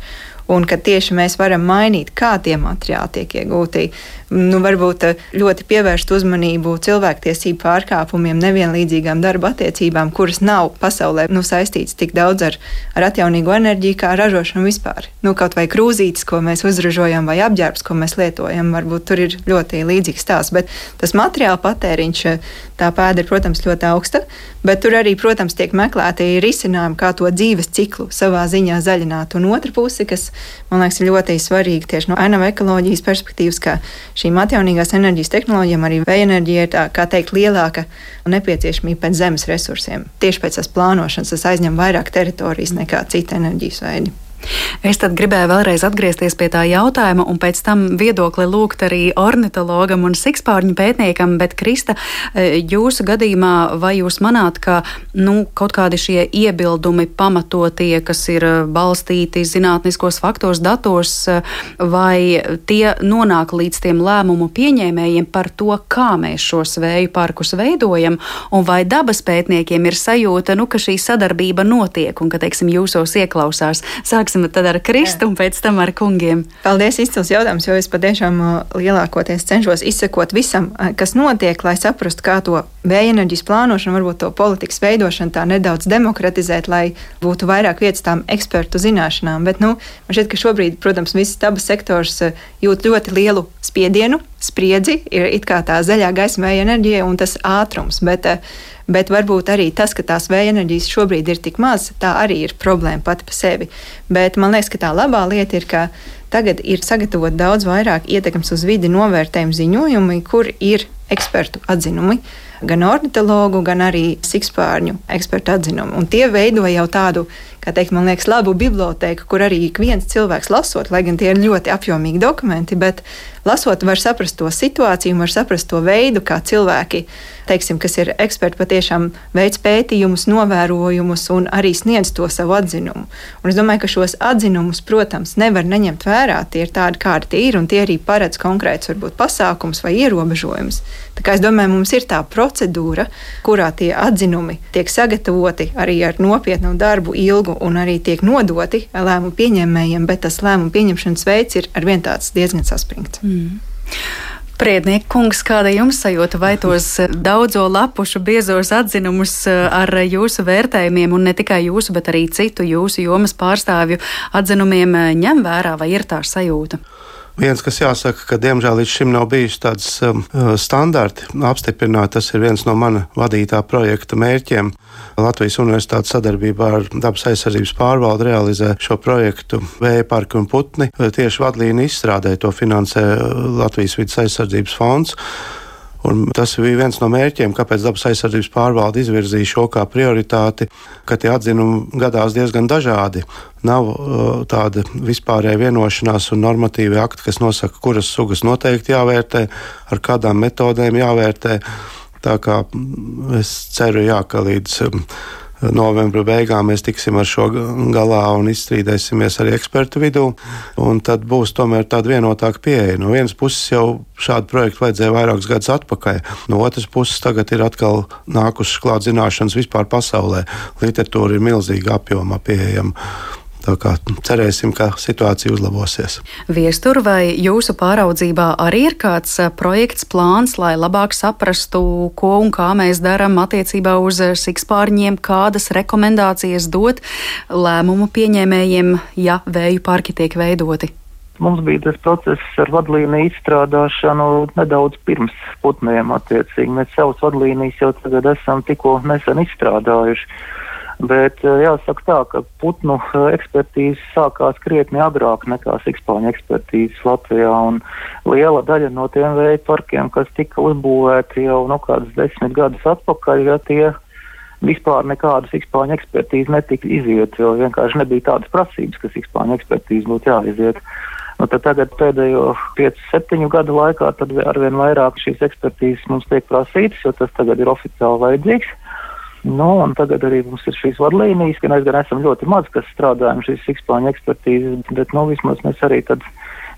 un ka tieši mēs varam mainīt, kā tie materiāli tiek iegūti. Nu, varbūt eh, ļoti pievērst uzmanību cilvēktiesību pārkāpumiem, nevienlīdzīgām darba attiecībām, kuras nav pasaulē nu, saistītas tik daudz ar, ar atjaunīgo enerģiju, kā ražošanu vispār. Nu, kaut vai krūzītes, ko mēs uzražojam, vai apģērbs, ko mēs lietojam, varbūt tur ir ļoti līdzīgs stāsts. Bet tas materiāla patēriņš, tā pēda ir, protams, ļoti augsta, bet tur arī, protams, tiek meklēti risinājumi, kā to dzīves ciklu savā ziņā zaļināt. Un otra puse, kas man liekas, ļoti svarīga tieši no ainava ekoloģijas perspektīvas, ka šīm atjaunīgās enerģijas tehnoloģijām arī vēja enerģija ir tā, kā teikt, lielāka nepieciešamība pēc zemes resursiem. Tieši pēc tās plānošanas tas aizņem vairāk teritorijas nekā cita enerģijas veidi. Es tad gribēju vēlreiz atgriezties pie tā jautājuma, un pēc tam viedokli lūgt arī ornitologam un sikspārņu pētniekam, bet Krista, e, jūsu gadījumā vai jūs manāt, ka nu, kaut kādi šie iebildumi pamatotie, kas ir balstīti zinātniskos faktos, datos, e, vai tie nonāk līdz tiem lēmumu pieņēmējiem par to, kā mēs šos vēju parkus veidojam, un vai dabas pētniekiem ir sajūta, nu, ka šī sadarbība notiek un ka, teiksim, jūsos ieklausās. Sāks sāksim tad ar Kristu un pēc tam ar kungiem. Paldies, izcils jautājums, jo es patiešām lielākoties cenšos izsekot visam, kas notiek, lai saprastu, kā to vēja enerģijas plānošanu, varbūt to politikas veidošanu tā nedaudz demokratizēt, lai būtu vairāk vietas tām ekspertu zināšanām. Bet, nu, man šķiet, ka šobrīd, protams, viss dabas sektors jūt ļoti lielu spiedienu, spriedzi, ir it kā tā zaļā gaisma vēja enerģija un tas ātrums. Bet, bet varbūt arī tas, ka tās vēja enerģijas šobrīd ir tik maz, tā arī ir problēma pati par sevi. Bet man liekas, ka tā labā lieta ir, ka tagad ir sagatavot daudz vairāk ietekmes uz vidi novērtējumu ziņojumi, kur ir ekspertu atzinumi. Gan ornitologu, gan arī sikspārņu ekspertu atzinumu. Un tie veido jau tādu kā teikt, man liekas, labu bibliotēku, kur arī ik viens cilvēks lasot, lai gan tie ir ļoti apjomīgi dokumenti, bet lasot, var saprast to situāciju, var saprast to veidu, kā cilvēki, teiksim, kas ir eksperti, patiešām veids pētījumus, novērojumus un arī sniedz to savu atzinumu. Un es domāju, ka šos atzinumus, protams, nevar neņemt vērā. Tie ir tādi, kādi tie ir, un tie arī paredz konkrēts, varbūt, pasākums vai ierobežojums. Tā kā es domāju, mums ir tā procedūra, kurā tie atzinumi tiek sagatavoti arī ar nopietnu darbu, ilgu darbu un arī tiek nodoti lēmumu pieņēmējiem, bet tas lēmumu pieņemšanas veids ir arvien tāds diezgan saspringts. Mm. Priednieks, kungs, kāda jums sajūta, vai tos daudzo lapušu biezos atzinumus eh, ar jūsu vērtējumiem, un ne tikai jūsu, bet arī citu jūsu jomas pārstāvju atzinumiem eh, ņem vērā, vai ir tā sajūta? Viens, kas jāsaka, ka diemžēl līdz šim nav bijis tāds um, uh, standarti apstiprināt, tas ir viens no mana vadītā projekta mērķiem. Latvijas Universitātes sadarbībā ar dabas aizsardzības pārvaldu realizē šo projektu Vēja parki un putni. Tieši vadlīnu izstrādē to finansē Latvijas vidas aizsardzības fonds. Un tas bija viens no mērķiem, kāpēc dabas aizsardzības pārvalde izvirzīja šo kā prioritāti, ka tie atzinumi gadās diezgan dažādi. Nav uh, tāda vispārēja vienošanās un normatīvi akti, kas nosaka, kuras sugas noteikti jāvērtē, ar kādām metodēm jāvērtē. Tā kā es ceru, jā, ka līdz um, novembra beigām mēs tiksim ar šo galā un izstrīdēsimies arī ekspertu vidū. Tad būs tomēr tāda vienotāka pieeja. No vienas puses jau šādu projektu vajadzēja vairākus gadus atpakaļ, no otras puses tagad ir atkal nākušas klāt zināšanas vispār pasaulē. Literatūra ir milzīga apjomā pieejama. Tā kā cerēsim, ka situācija uzlabosies. Viestur vai jūsu pāraudzībā arī ir kāds eh, projekts, plāns, lai labāk saprastu, ko un kā mēs darām attiecībā uz eh, sikspārņiem, kādas rekomendācijas dot lēmumu pieņēmējiem, ja vēju parki tiek veidoti? Mums bija tas process ar vadlīniju izstrādāšanu nedaudz pirms putniem attiecīgi. Mēs savus vadlīnijas jau tagad esam tikko nesen izstrādājuši. Bet eh, jāsaka tā, ka putnu eh, ekspertīze sākās krietni agrāk nekā sikspāņu ekspertīzes Latvijā, liela daļa no tiem vēja parkiem, kas tika uzbūvēti jau nu kādus desmit gadus atpakaļ, ja tie vispār nekādu sikspāņu ekspertīzi netika iziet, jo vienkārši nebija tādas prasības, ka sikspāņu ekspertīze būtu jāiziet. Nu, tagad pēdējo 5-7 gadu laikā arvien vairāk šīs ekspertīzes mums tiek prasītas, jo tas tagad ir oficiāli vajadzīgs. Nu, un tagad arī mums ir šīs vadlīnijas, ka mēs gan esam ļoti maz, kas strādājam šīs sikspāņu ekspertīzes, bet nu, vismaz mēs arī tad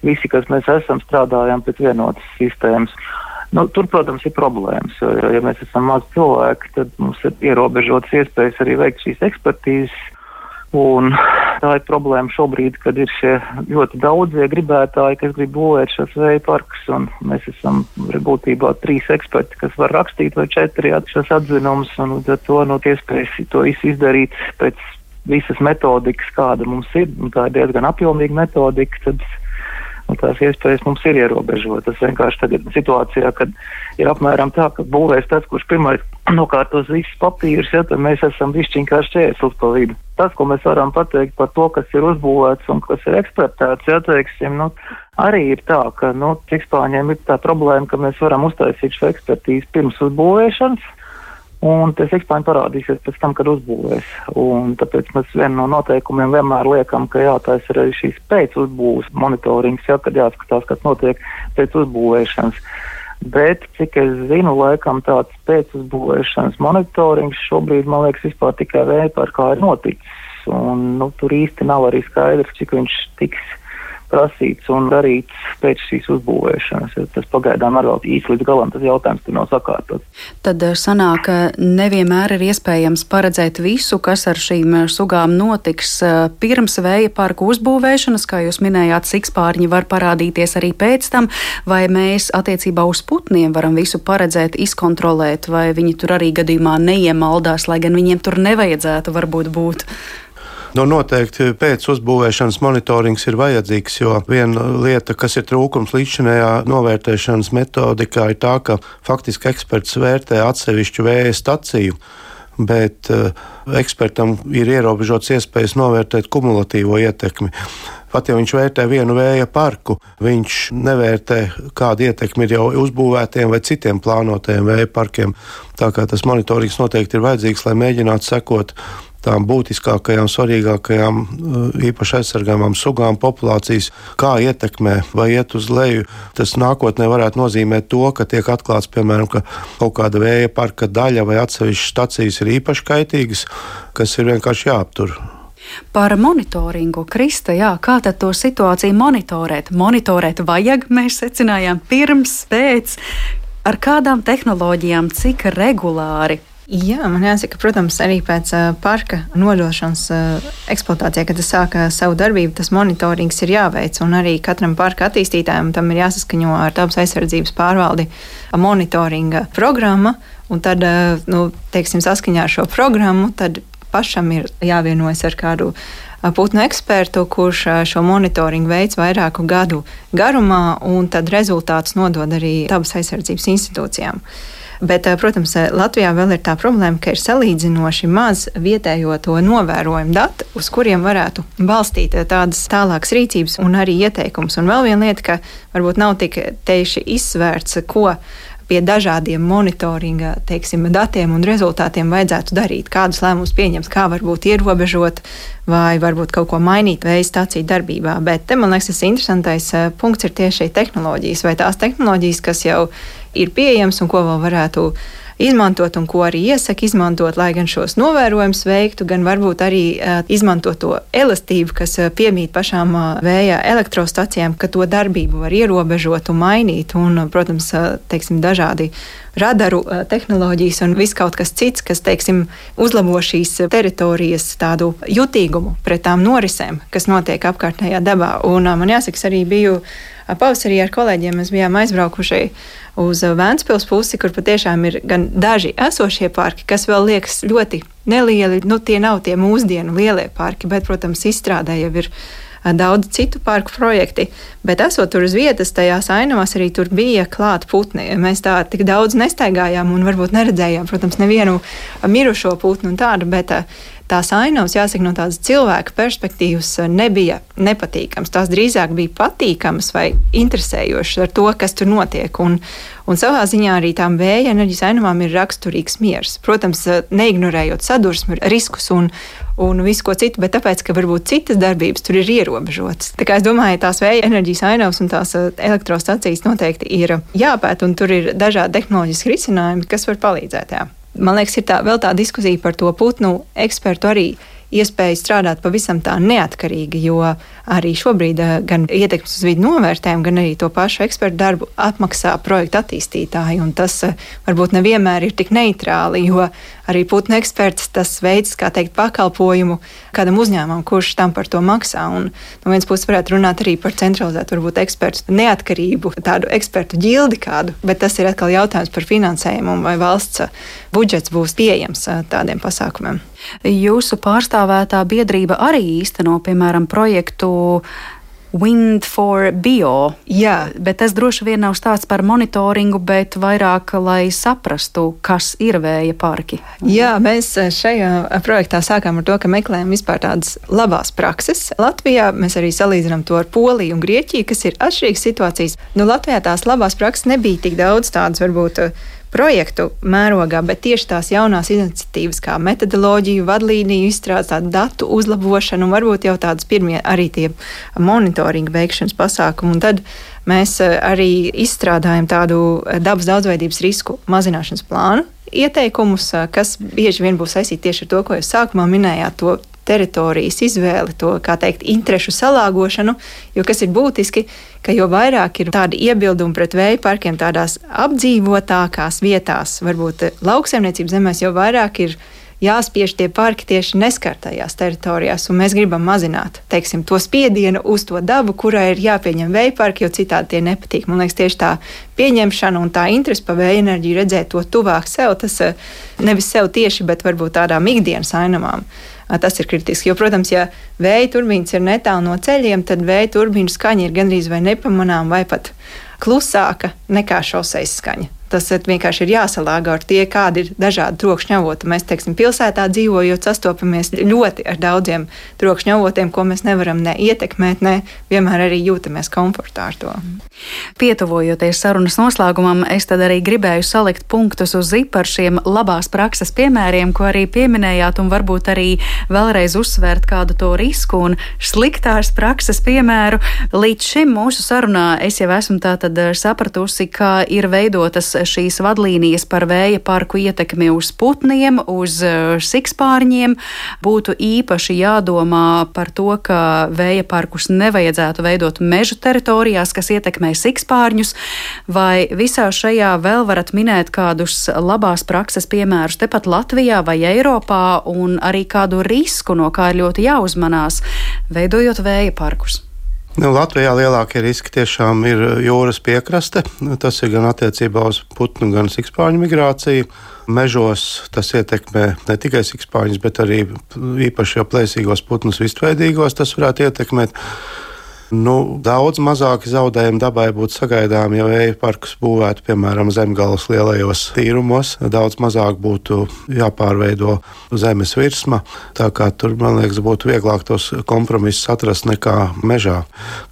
visi, kas mēs esam, strādājam pēc vienotas sistēmas. Nu, tur, protams, ir problēmas. Jo, ja mēs esam maz cilvēki, tad mums ir ierobežotas iespējas arī veikt šīs ekspertīzes. Un tā ir problēma šobrīd, kad ir šie ļoti daudzie gribētāji, kas grib būvēt šos vēja parkus. Mēs esam būtībā trīs eksperti, kas var rakstīt vai četri šos atzinumus, un ar to no nu, iespējas to visu izdarīt pēc visas metodikas, kāda mums ir. Tā ir diezgan apjomīga metodika. Tad un tās iespējas mums ir ierobežotas. Vienkārši tagad situācijā, kad ir apmēram tā, ka būvēs tas, kurš pirmais <clears throat> nokārtos visus papīrus, ja, tad mēs esam višķiņ kā šķērslis pa vidu. Tas, ko mēs varam pateikt par to, kas ir uzbūvēts un kas ir ekspertēts, ja, teiksim, nu, arī ir tā, ka, nu, cikspāņiem ir tā problēma, ka mēs varam uztaisīt šo ekspertīzi pirms uzbūvēšanas, Un tas ekspāņi parādīsies pēc tam, kad uzbūvēs. Un tāpēc mēs vienu no noteikumiem vienmēr liekam, ka jātaisa arī šīs pēc uzbūves monitorings, jā, kad jāskatās, kas notiek pēc uzbūvēšanas. Bet, cik es zinu, laikam tāds pēc uzbūvēšanas monitorings šobrīd, man liekas, vispār tikai vēja par kā ir noticis. Un, nu, tur īsti nav arī skaidrs, cik viņš tiks prasīts un darīts pēc šīs uzbūvēšanas. Tas pagaidām arī vēl īsti līdz galam tas jautājums nav sakārtots. Tad eh, sanāk, ka nevienmēr ir iespējams paredzēt visu, kas ar šīm eh, sugām notiks eh, pirms vēja parku uzbūvēšanas, kā jūs minējāt, sikspārņi var parādīties arī pēc tam, vai mēs attiecībā uz putniem varam visu paredzēt, izkontrolēt, vai viņi tur arī gadījumā neiemaldās, lai gan viņiem tur nevajadzētu varbūt būt. Nu, noteikti pēc uzbūvēšanas monitorings ir vajadzīgs, jo viena lieta, kas ir trūkums līdzinējā novērtēšanas metodikā, ir tā, ka faktiski eksperts vērtē atsevišķu vēja staciju bet uh, ekspertam ir ierobežots iespējas novērtēt kumulatīvo ietekmi. Pat ja viņš vērtē vienu vēja parku, viņš nevērtē, kāda ietekme ir jau uzbūvētiem vai citiem plānotajiem vēja parkiem. Tā kā tas monitorings noteikti ir vajadzīgs, lai mēģinātu sekot tām būtiskākajām, svarīgākajām, eh, īpaši aizsargājumām sugām populācijas, kā ietekmē vai iet uz leju. Tas nākotnē varētu nozīmēt to, ka tiek atklāts, piemēram, ka kaut kāda vēja parka daļa vai atsevišķas stacijas ir īpaši kaitīgas, kas ir vienkārši jāaptur. Par monitoringu, Krista, jā, kā tad to situāciju monitorēt? Monitorēt vajag, mēs secinājām, pirms, pēc, ar kādām tehnoloģijām, cik regulāri Jā, man jāsaka, protams, arī pēc parka nodošanas eksploatācijā, kad tas sāka savu darbību, tas monitorings ir jāveic. Un arī katram parka attīstītājam tam ir jāsaskaņo ar dabas aizsardzības pārvaldi monitoringa programma. Un tad, nu, teiksim, saskaņā ar šo programmu, tad pašam ir jāvienojas ar kādu putnu ekspertu, kurš šo monitoringu veids vairāku gadu garumā, un tad rezultātus nodod arī dabas aizsardzības institūcijām. Bet, eh, protams, eh, Latvijā vēl ir tā problēma, ka ir salīdzinoši maz vietējo to novērojumu datu, uz kuriem varētu balstīt eh, tādas tālākas rīcības un arī ieteikums. Un vēl viena lieta, ka varbūt nav tik tieši izsvērts, ko pie dažādiem monitoringa teiksim, datiem un rezultātiem vajadzētu darīt, kādus lēmumus pieņemt, kā varbūt ierobežot vai varbūt kaut ko mainīt vēja stāciju darbībā. Bet te man liekas, tas interesantais punkts ir tieši tehnoloģijas vai tās tehnoloģijas, kas jau ir pieejams un ko vēl varētu izmantot un ko arī iesaka izmantot, lai gan šos novērojumus veiktu, gan varbūt arī izmantot to elastību, kas piemīt pašām vēja elektrostacijām, ka to darbību var ierobežot un mainīt. Un, protams, teiksim, dažādi radaru tehnoloģijas un viss kaut kas cits, kas teiksim, uzlabo šīs teritorijas tādu jutīgumu pret tām norisēm, kas notiek apkārtējā dabā. Un man jāsaka, es arī biju pavasarī ar kolēģiem, mēs bijām aizbraukuši uz Vēncpils pusi, kur patiešām ir gan daži esošie parki, kas vēl liekas ļoti nelieli. Nu, tie nav tie mūsdienu lielie parki, bet, protams, izstrādē jau ir daudz citu parku projekti, bet esot tur uz vietas, tajās ainavās arī tur bija klāta putni. Mēs tā tik daudz nestaigājām un varbūt neredzējām, protams, nevienu mirušo putnu un tādu, bet tās ainavas, jāsaka, no tādas cilvēka perspektīvas nebija nepatīkamas. Tās drīzāk bija patīkamas vai interesējošas ar to, kas tur notiek. Un, un savā ziņā arī tām vēja enerģijas ainavām ir raksturīgs miers. Protams, neignorējot sadursmi, riskus un, un visu ko citu, bet tāpēc, ka varbūt citas darbības tur ir ierobežotas. Tā kā es domāju, tās vēja enerģijas ainavas un tās eh, elektrostacijas noteikti ir jāpēta, un tur ir dažādi tehnoloģiski risinājumi, kas var palīdzēt. Jā. Man liekas, ir tā, vēl tā diskusija par to putnu ekspertu arī iespēju strādāt pavisam tā neatkarīgi, jo arī šobrīd eh, gan ietekmes uz vidi novērtējumu, gan arī to pašu ekspertu darbu atmaksā projekta attīstītāji. Tas eh, varbūt nevienmēr ir tik neitrāli, jo arī putnu eksperts tas veids, kā teikt, pakalpojumu kādam uzņēmumam, kurš tam par to maksā. Un no vienas puses varētu runāt arī par centralizētu, varbūt ekspertu neatkarību, tādu ekspertu ģildi kādu, bet tas ir atkal jautājums par finansējumu un vai valsts budžets būs pieejams tādiem pasākumiem. Jūsu pārstāvētā biedrība arī īsteno, piemēram, projektu Wind for Bio. Jā, bet tas droši vien nav stāsts par monitoringu, bet vairāk, lai saprastu, kas ir vēja parki. Jā, mēs šajā projektā sākām ar to, ka meklējam vispār tādas labās prakses. Latvijā mēs arī salīdzinām to ar Poliju un Grieķiju, kas ir atšķirīgas situācijas. Nu, Latvijā tās labās prakses nebija tik daudz tādas varbūt projektu mērogā, bet tieši tās jaunās iniciatīvas, kā metodoloģiju, vadlīniju izstrādes, tādu datu uzlabošanu un varbūt jau tādas pirmie arī tie monitoringa veikšanas pasākumi. Un tad mēs eh, arī izstrādājam tādu eh, dabas daudzveidības risku mazināšanas plānu. Ieteikumus, eh, kas bieži vien būs saistīti tieši ar to, ko jūs sākumā minējāt, to teritorijas izvēli, to teikt, interešu salāgošanu. Jo kas ir būtiski, ka jo vairāk ir tādi iebildumi pret vēja parkiem tādās apdzīvotākās vietās, varbūt lauksaimniecības zemēs, jo vairāk ir jāspiež tie parki tieši neskartajās teritorijās, un mēs gribam mazināt teiksim, to spiedienu uz to dabu, kurai ir jāpieņem vēja parki, jo citādi tie nepatīk. Man liekas, tieši tā pieņemšana un tā interese par vēja enerģiju, redzēt to tuvāk sev, tas eh, nevis sev tieši, bet varbūt tādām ikdienas ainamām. Tas ir kritiski. Jo, protams, ja vēja turbīnas ir netālu no ceļiem, tad vēja turbīnu skaņa ir gandrīz vai nepamanāma, vai pat klusāka nekā šoseis skaņa. Tas vienkārši ir jāsalāgo ar tie, kādi ir dažādi trokšņa avoti. Mēs, teiksim, pilsētā dzīvojot, sastopamies ļoti ar daudziem trokšņa avotiem, ko mēs nevaram ne ietekmēt, ne vienmēr arī jūtamies komfortā ar to. Pietuvojoties sarunas noslēgumam, es tad arī gribēju salikt punktus uz zipa ar šiem labās prakses piemēriem, ko arī pieminējāt, un varbūt arī vēlreiz uzsvērt kādu to risku un sliktās prakses piemēru. Līdz šim mūsu sarunā es jau esmu tātad sapratusi, ka ir veidotas šīs vadlīnijas par vēja parku ietekmi uz putniem, uz eh, sikspārņiem. Būtu īpaši jādomā par to, ka vēja parkus nevajadzētu veidot mežu teritorijās, kas ietekmē sikspārņus, vai visā šajā vēl varat minēt kādus labās prakses piemērus tepat Latvijā vai Eiropā, un arī kādu risku, no kā ir ļoti jāuzmanās, veidojot vēja parkus. Nu, Latvijā lielākie riski tiešām ir jūras piekraste. Tas ir gan attiecībā uz putnu, gan sikspāņu migrāciju. Mežos tas ietekmē ne tikai sikspāņus, bet arī īpaši jau plēsīgos putnus, vistveidīgos tas varētu ietekmēt. Nu, daudz mazāki zaudējumi dabai būtu sagaidāmi, ja vēja parkus būvētu piemēram zemgālas lielajos tīrumos. Daudz mazāk būtu jāpārveido zemes virsma. Tā kā tur, man liekas, būtu vieglāk tos kompromisus atrast nekā mežā.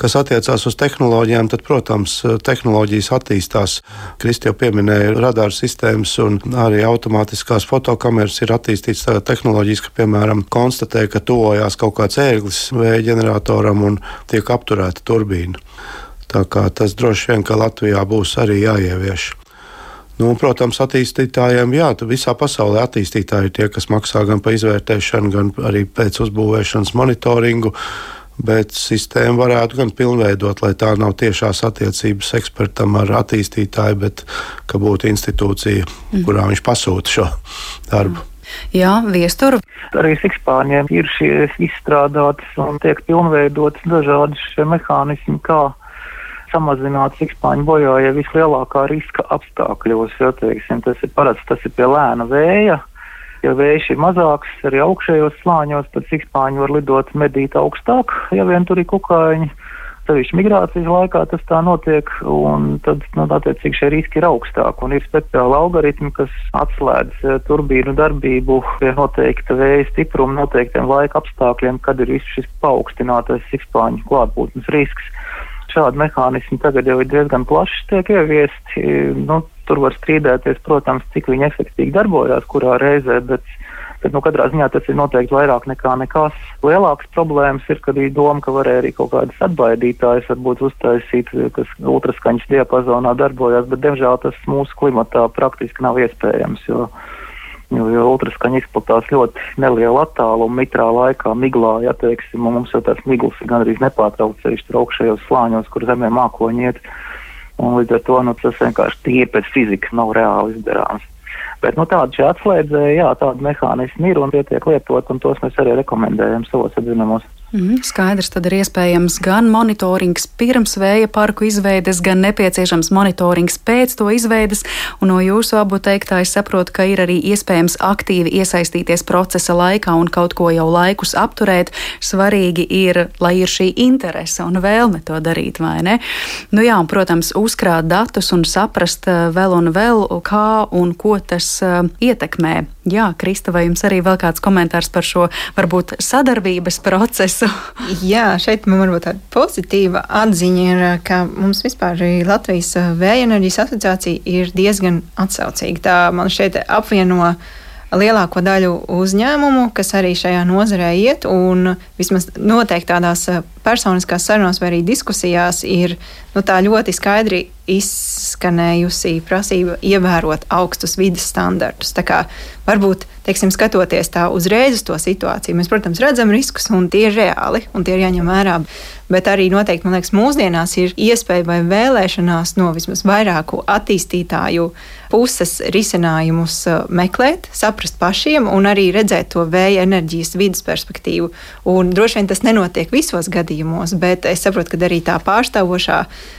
Kas attiecās uz tehnoloģijām, tad, protams, tehnoloģijas attīstās. Kristi jau pieminēja radaru sistēmas un arī automātiskās fotokameras ir attīstītas tādā tehnoloģijas, ka, piemēram, konstatē, ka tuvojās kaut kāds ērglis vēja ģeneratoram un tiek apturēts apturēta turbīna. Tā kā tas droši vien, ka Latvijā būs arī jāievieš. Nu, protams, attīstītājiem, jā, visā pasaulē attīstītāji ir tie, kas maksā gan par izvērtēšanu, gan arī pēc uzbūvēšanas monitoringu. Bet sistēmu varētu gan pilnveidot, lai tā nav tiešās attiecības ekspertam ar attīstītāju, bet ka būtu institūcija, mm. kurā viņš pasūta šo darbu. Jā, viestura. Arī sikspārņiem ir šie izstrādātas un tiek pilnveidotas dažādi šie mehānismi, kā samazināt sikspāņu bojāja vislielākā riska apstākļos. Jo, teiksim, tas ir parasti tas ir pie lēna vēja. Ja vējš ir mazāks, arī augšējos slāņos, tad sikspāņi var lidot medīt augstāk, ja vien tur ir kukaiņi. Sevišķi migrācijas laikā tas tā notiek, un tad, nu, attiecīgi, šie riski ir augstāki, ir speciāli algoritmi, kas atslēdz eh, turbīnu darbību pie noteikta vēja stipruma, noteiktiem laika apstākļiem, kad ir viss šis paaugstinātais sikspāņu klātbūtnes risks šādi mehānismi tagad jau ir diezgan plaši tiek ieviesti. Nu, tur var strīdēties, protams, cik viņi efektīvi darbojās kurā reizē, bet, bet nu, katrā ziņā tas ir noteikti vairāk nekā nekas. Lielākas problēmas ir, kad ir doma, ka varēja arī kaut kādas atbaidītājas varbūt uztaisīt, kas ultraskaņas diapazonā darbojās, bet diemžēl tas mūsu klimatā praktiski nav iespējams. Jo, jo, jo ultraskaņa izplatās ļoti nelielu attālumu mitrā laikā, miglā, ja teiksim, mums jau tāds migls ir gandrīz nepārtraukts tur augšējos slāņos, kur zemē mākoņi iet. Un līdz ar to nu, tas vienkārši tīri pēc fizikas nav reāli izdarāms. Bet nu, tādi šie atslēdzēji, jā, tādi mehānismi ir un tie tiek lietot, un tos mēs arī rekomendējam savos atzinumos. Mm, skaidrs, tad ir iespējams gan monitorings pirms vēja parku izveides, gan nepieciešams monitorings pēc to izveides. Un no jūsu abu teiktā es saprotu, ka ir arī iespējams aktīvi iesaistīties procesa laikā un kaut ko jau laikus apturēt. Svarīgi ir, lai ir šī interese un vēlme to darīt, vai ne? Nu jā, un, protams, uzkrāt datus un saprast eh, vēl un vēl, kā un ko tas uh, ietekmē. Jā, Krista, vai jums arī vēl kāds komentārs par šo varbūt sadarbības procesu? <laughs> Jā, šeit man varbūt tāda pozitīva atziņa ir, ka mums vispār Latvijas Vēja enerģijas asociācija ir diezgan atsaucīga. Tā man šeit apvieno lielāko daļu uzņēmumu, kas arī šajā nozarē iet, un vismaz noteikti tādās personiskās sarunās vai arī diskusijās ir nu, ļoti skaidri izskanējusi prasība ievērot augstus vidas standartus. Varbūt, teiksim, skatoties tā uzreiz uz to situāciju, mēs, protams, redzam riskus, un tie ir reāli, un tie ir jāņem vērā. Bet arī noteikti, man liekas, mūsdienās ir iespēja vai vēlēšanās no vismaz vairāku attīstītāju puses risinājumus uh, meklēt, saprast pašiem un arī redzēt to vēja enerģijas vidas perspektīvu. Un droši vien tas nenotiek visos gadījumos, bet es saprotu, ka arī tā pārstāvošā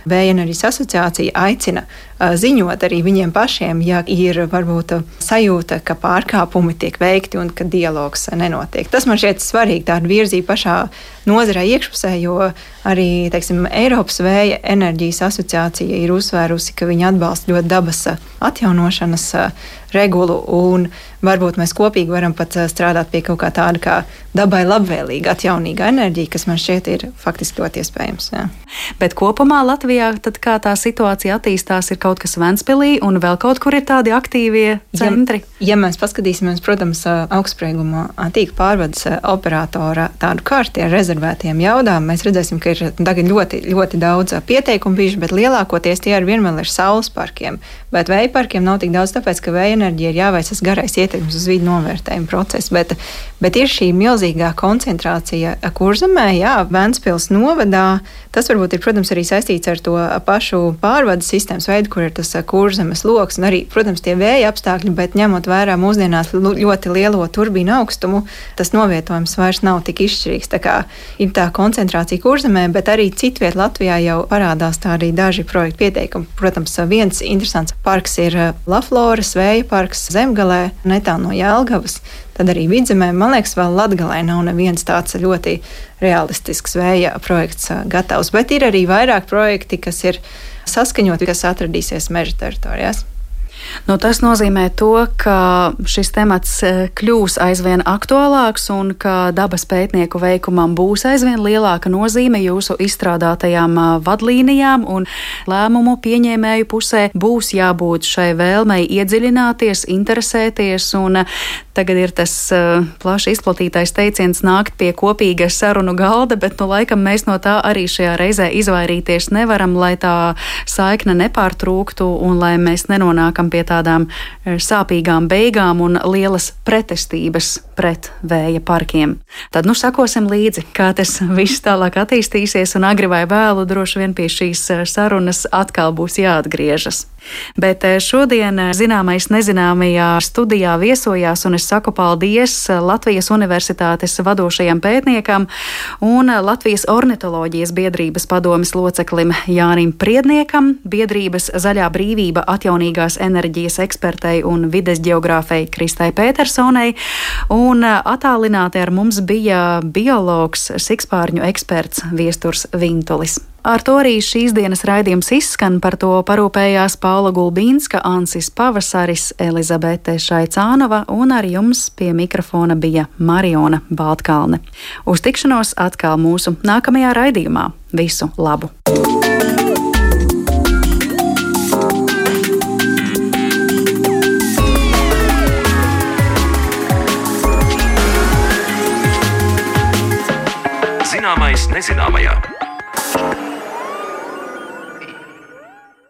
vēja enerģijas asociācija aicina ziņot arī viņiem pašiem, ja ir varbūt sajūta, ka pārkāpumi tiek veikti un ka dialogs nenotiek. Tas man šķiet svarīgi, tāda virzība pašā nozarē iekšpusē, jo arī teiksim, Eiropas vēja enerģijas asociācija ir uzsvērusi, ka viņi atbalsta ļoti dabas atjaunošanas regulu un varbūt mēs kopīgi varam pat strādāt pie kaut kā tāda kā dabai labvēlīga, atjaunīga enerģija, kas man šķiet ir faktiski ļoti iespējams. Jā. Bet kopumā Latvijā, tad kā tā situācija attīstās, ir kaut kas Ventspilī un vēl kaut kur ir tādi aktīvie centri? Ja, ja mēs paskatīsimies, protams, augstsprieguma tīkla pārvades operatora tādu kārti ar rezervētiem jaudām, mēs redzēsim, ka ir tagad ļoti, ļoti daudz pieteikumu bijuši, bet lielākoties tie ar vienmēr ir saules parkiem. Bet vēja parkiem nav tik daudz, tāpēc, ka vēja enerģija ir jāveic tas garais ietekmes uz vidu novērtējuma process. Bet, bet ir šī milzīgā koncentrācija kurzemē, jā, Ventspils novadā. Tas varbūt ir, protams, arī saistīts ar to pašu pārvades sistēmas veidu, kur ir tas kurzemes lokus un arī, protams, tie vēja apstākļi, bet ņemot vērā mūsdienās ļoti lielo turbīnu augstumu, tas novietojums vairs nav tik izšķirīgs. Tā kā ir tā koncentrācija kurzemē, bet arī citviet Latvijā jau parādās tā arī daži projektu pieteikumi. Protams, viens interesants parks ir Lafloras vēja parks Zemgalē, netālu no Jēlgavas. Tad arī vidzemē, man liekas, vēl Latgalē nav neviens tāds ļoti realistisks vēja projekts gatavs. Bet ir arī vairāk projekti, kas ir saskaņoti, kas atradīsies meža teritorijās. Nu, tas nozīmē to, ka šis temats e, kļūs aizvien aktuālāks un ka dabas pētnieku veikumam būs aizvien lielāka nozīme jūsu izstrādātajām e, vadlīnijām un lēmumu pieņēmēju pusē būs jābūt šai vēlmei iedziļināties, interesēties un Tagad ir tas plaši izplatītais teiciens nākt pie kopīga sarunu galda, bet nu, laikam mēs no tā arī šajā reizē izvairīties nevaram, lai tā saikne nepārtrūktu un lai mēs nenonākam pie tādām eh, sāpīgām beigām un lielas pretestības pret vēja parkiem. Tad nu sakosim līdzi, kā tas viss tālāk attīstīsies, un agri vai vēlu droši vien pie šīs eh, sarunas atkal būs jāatgriežas. Bet eh, šodien eh, zināmais nezināmajā studijā viesojās, un es saku paldies Latvijas Universitātes vadošajam pētniekam un Latvijas ornitoloģijas biedrības padomis loceklim Jānim Priedniekam, biedrības Zaļā brīvība atjaunīgās enerģijas ekspertei un vides geogrāfei Kristai Petersonai, un attālināti ar mums bija biologs, sikspārņu eksperts Viesturs Vintulis. Ar to arī šīs dienas raidījums izskan. Par to parūpējās Paula Gulbīnska, Ansis Pavasaris, Elizabete Šaicānova un ar jums pie mikrofona bija Mariona Baltkalne. Uz tikšanos atkal mūsu nākamajā raidījumā. Visu labu! Zināmais nezināmajā.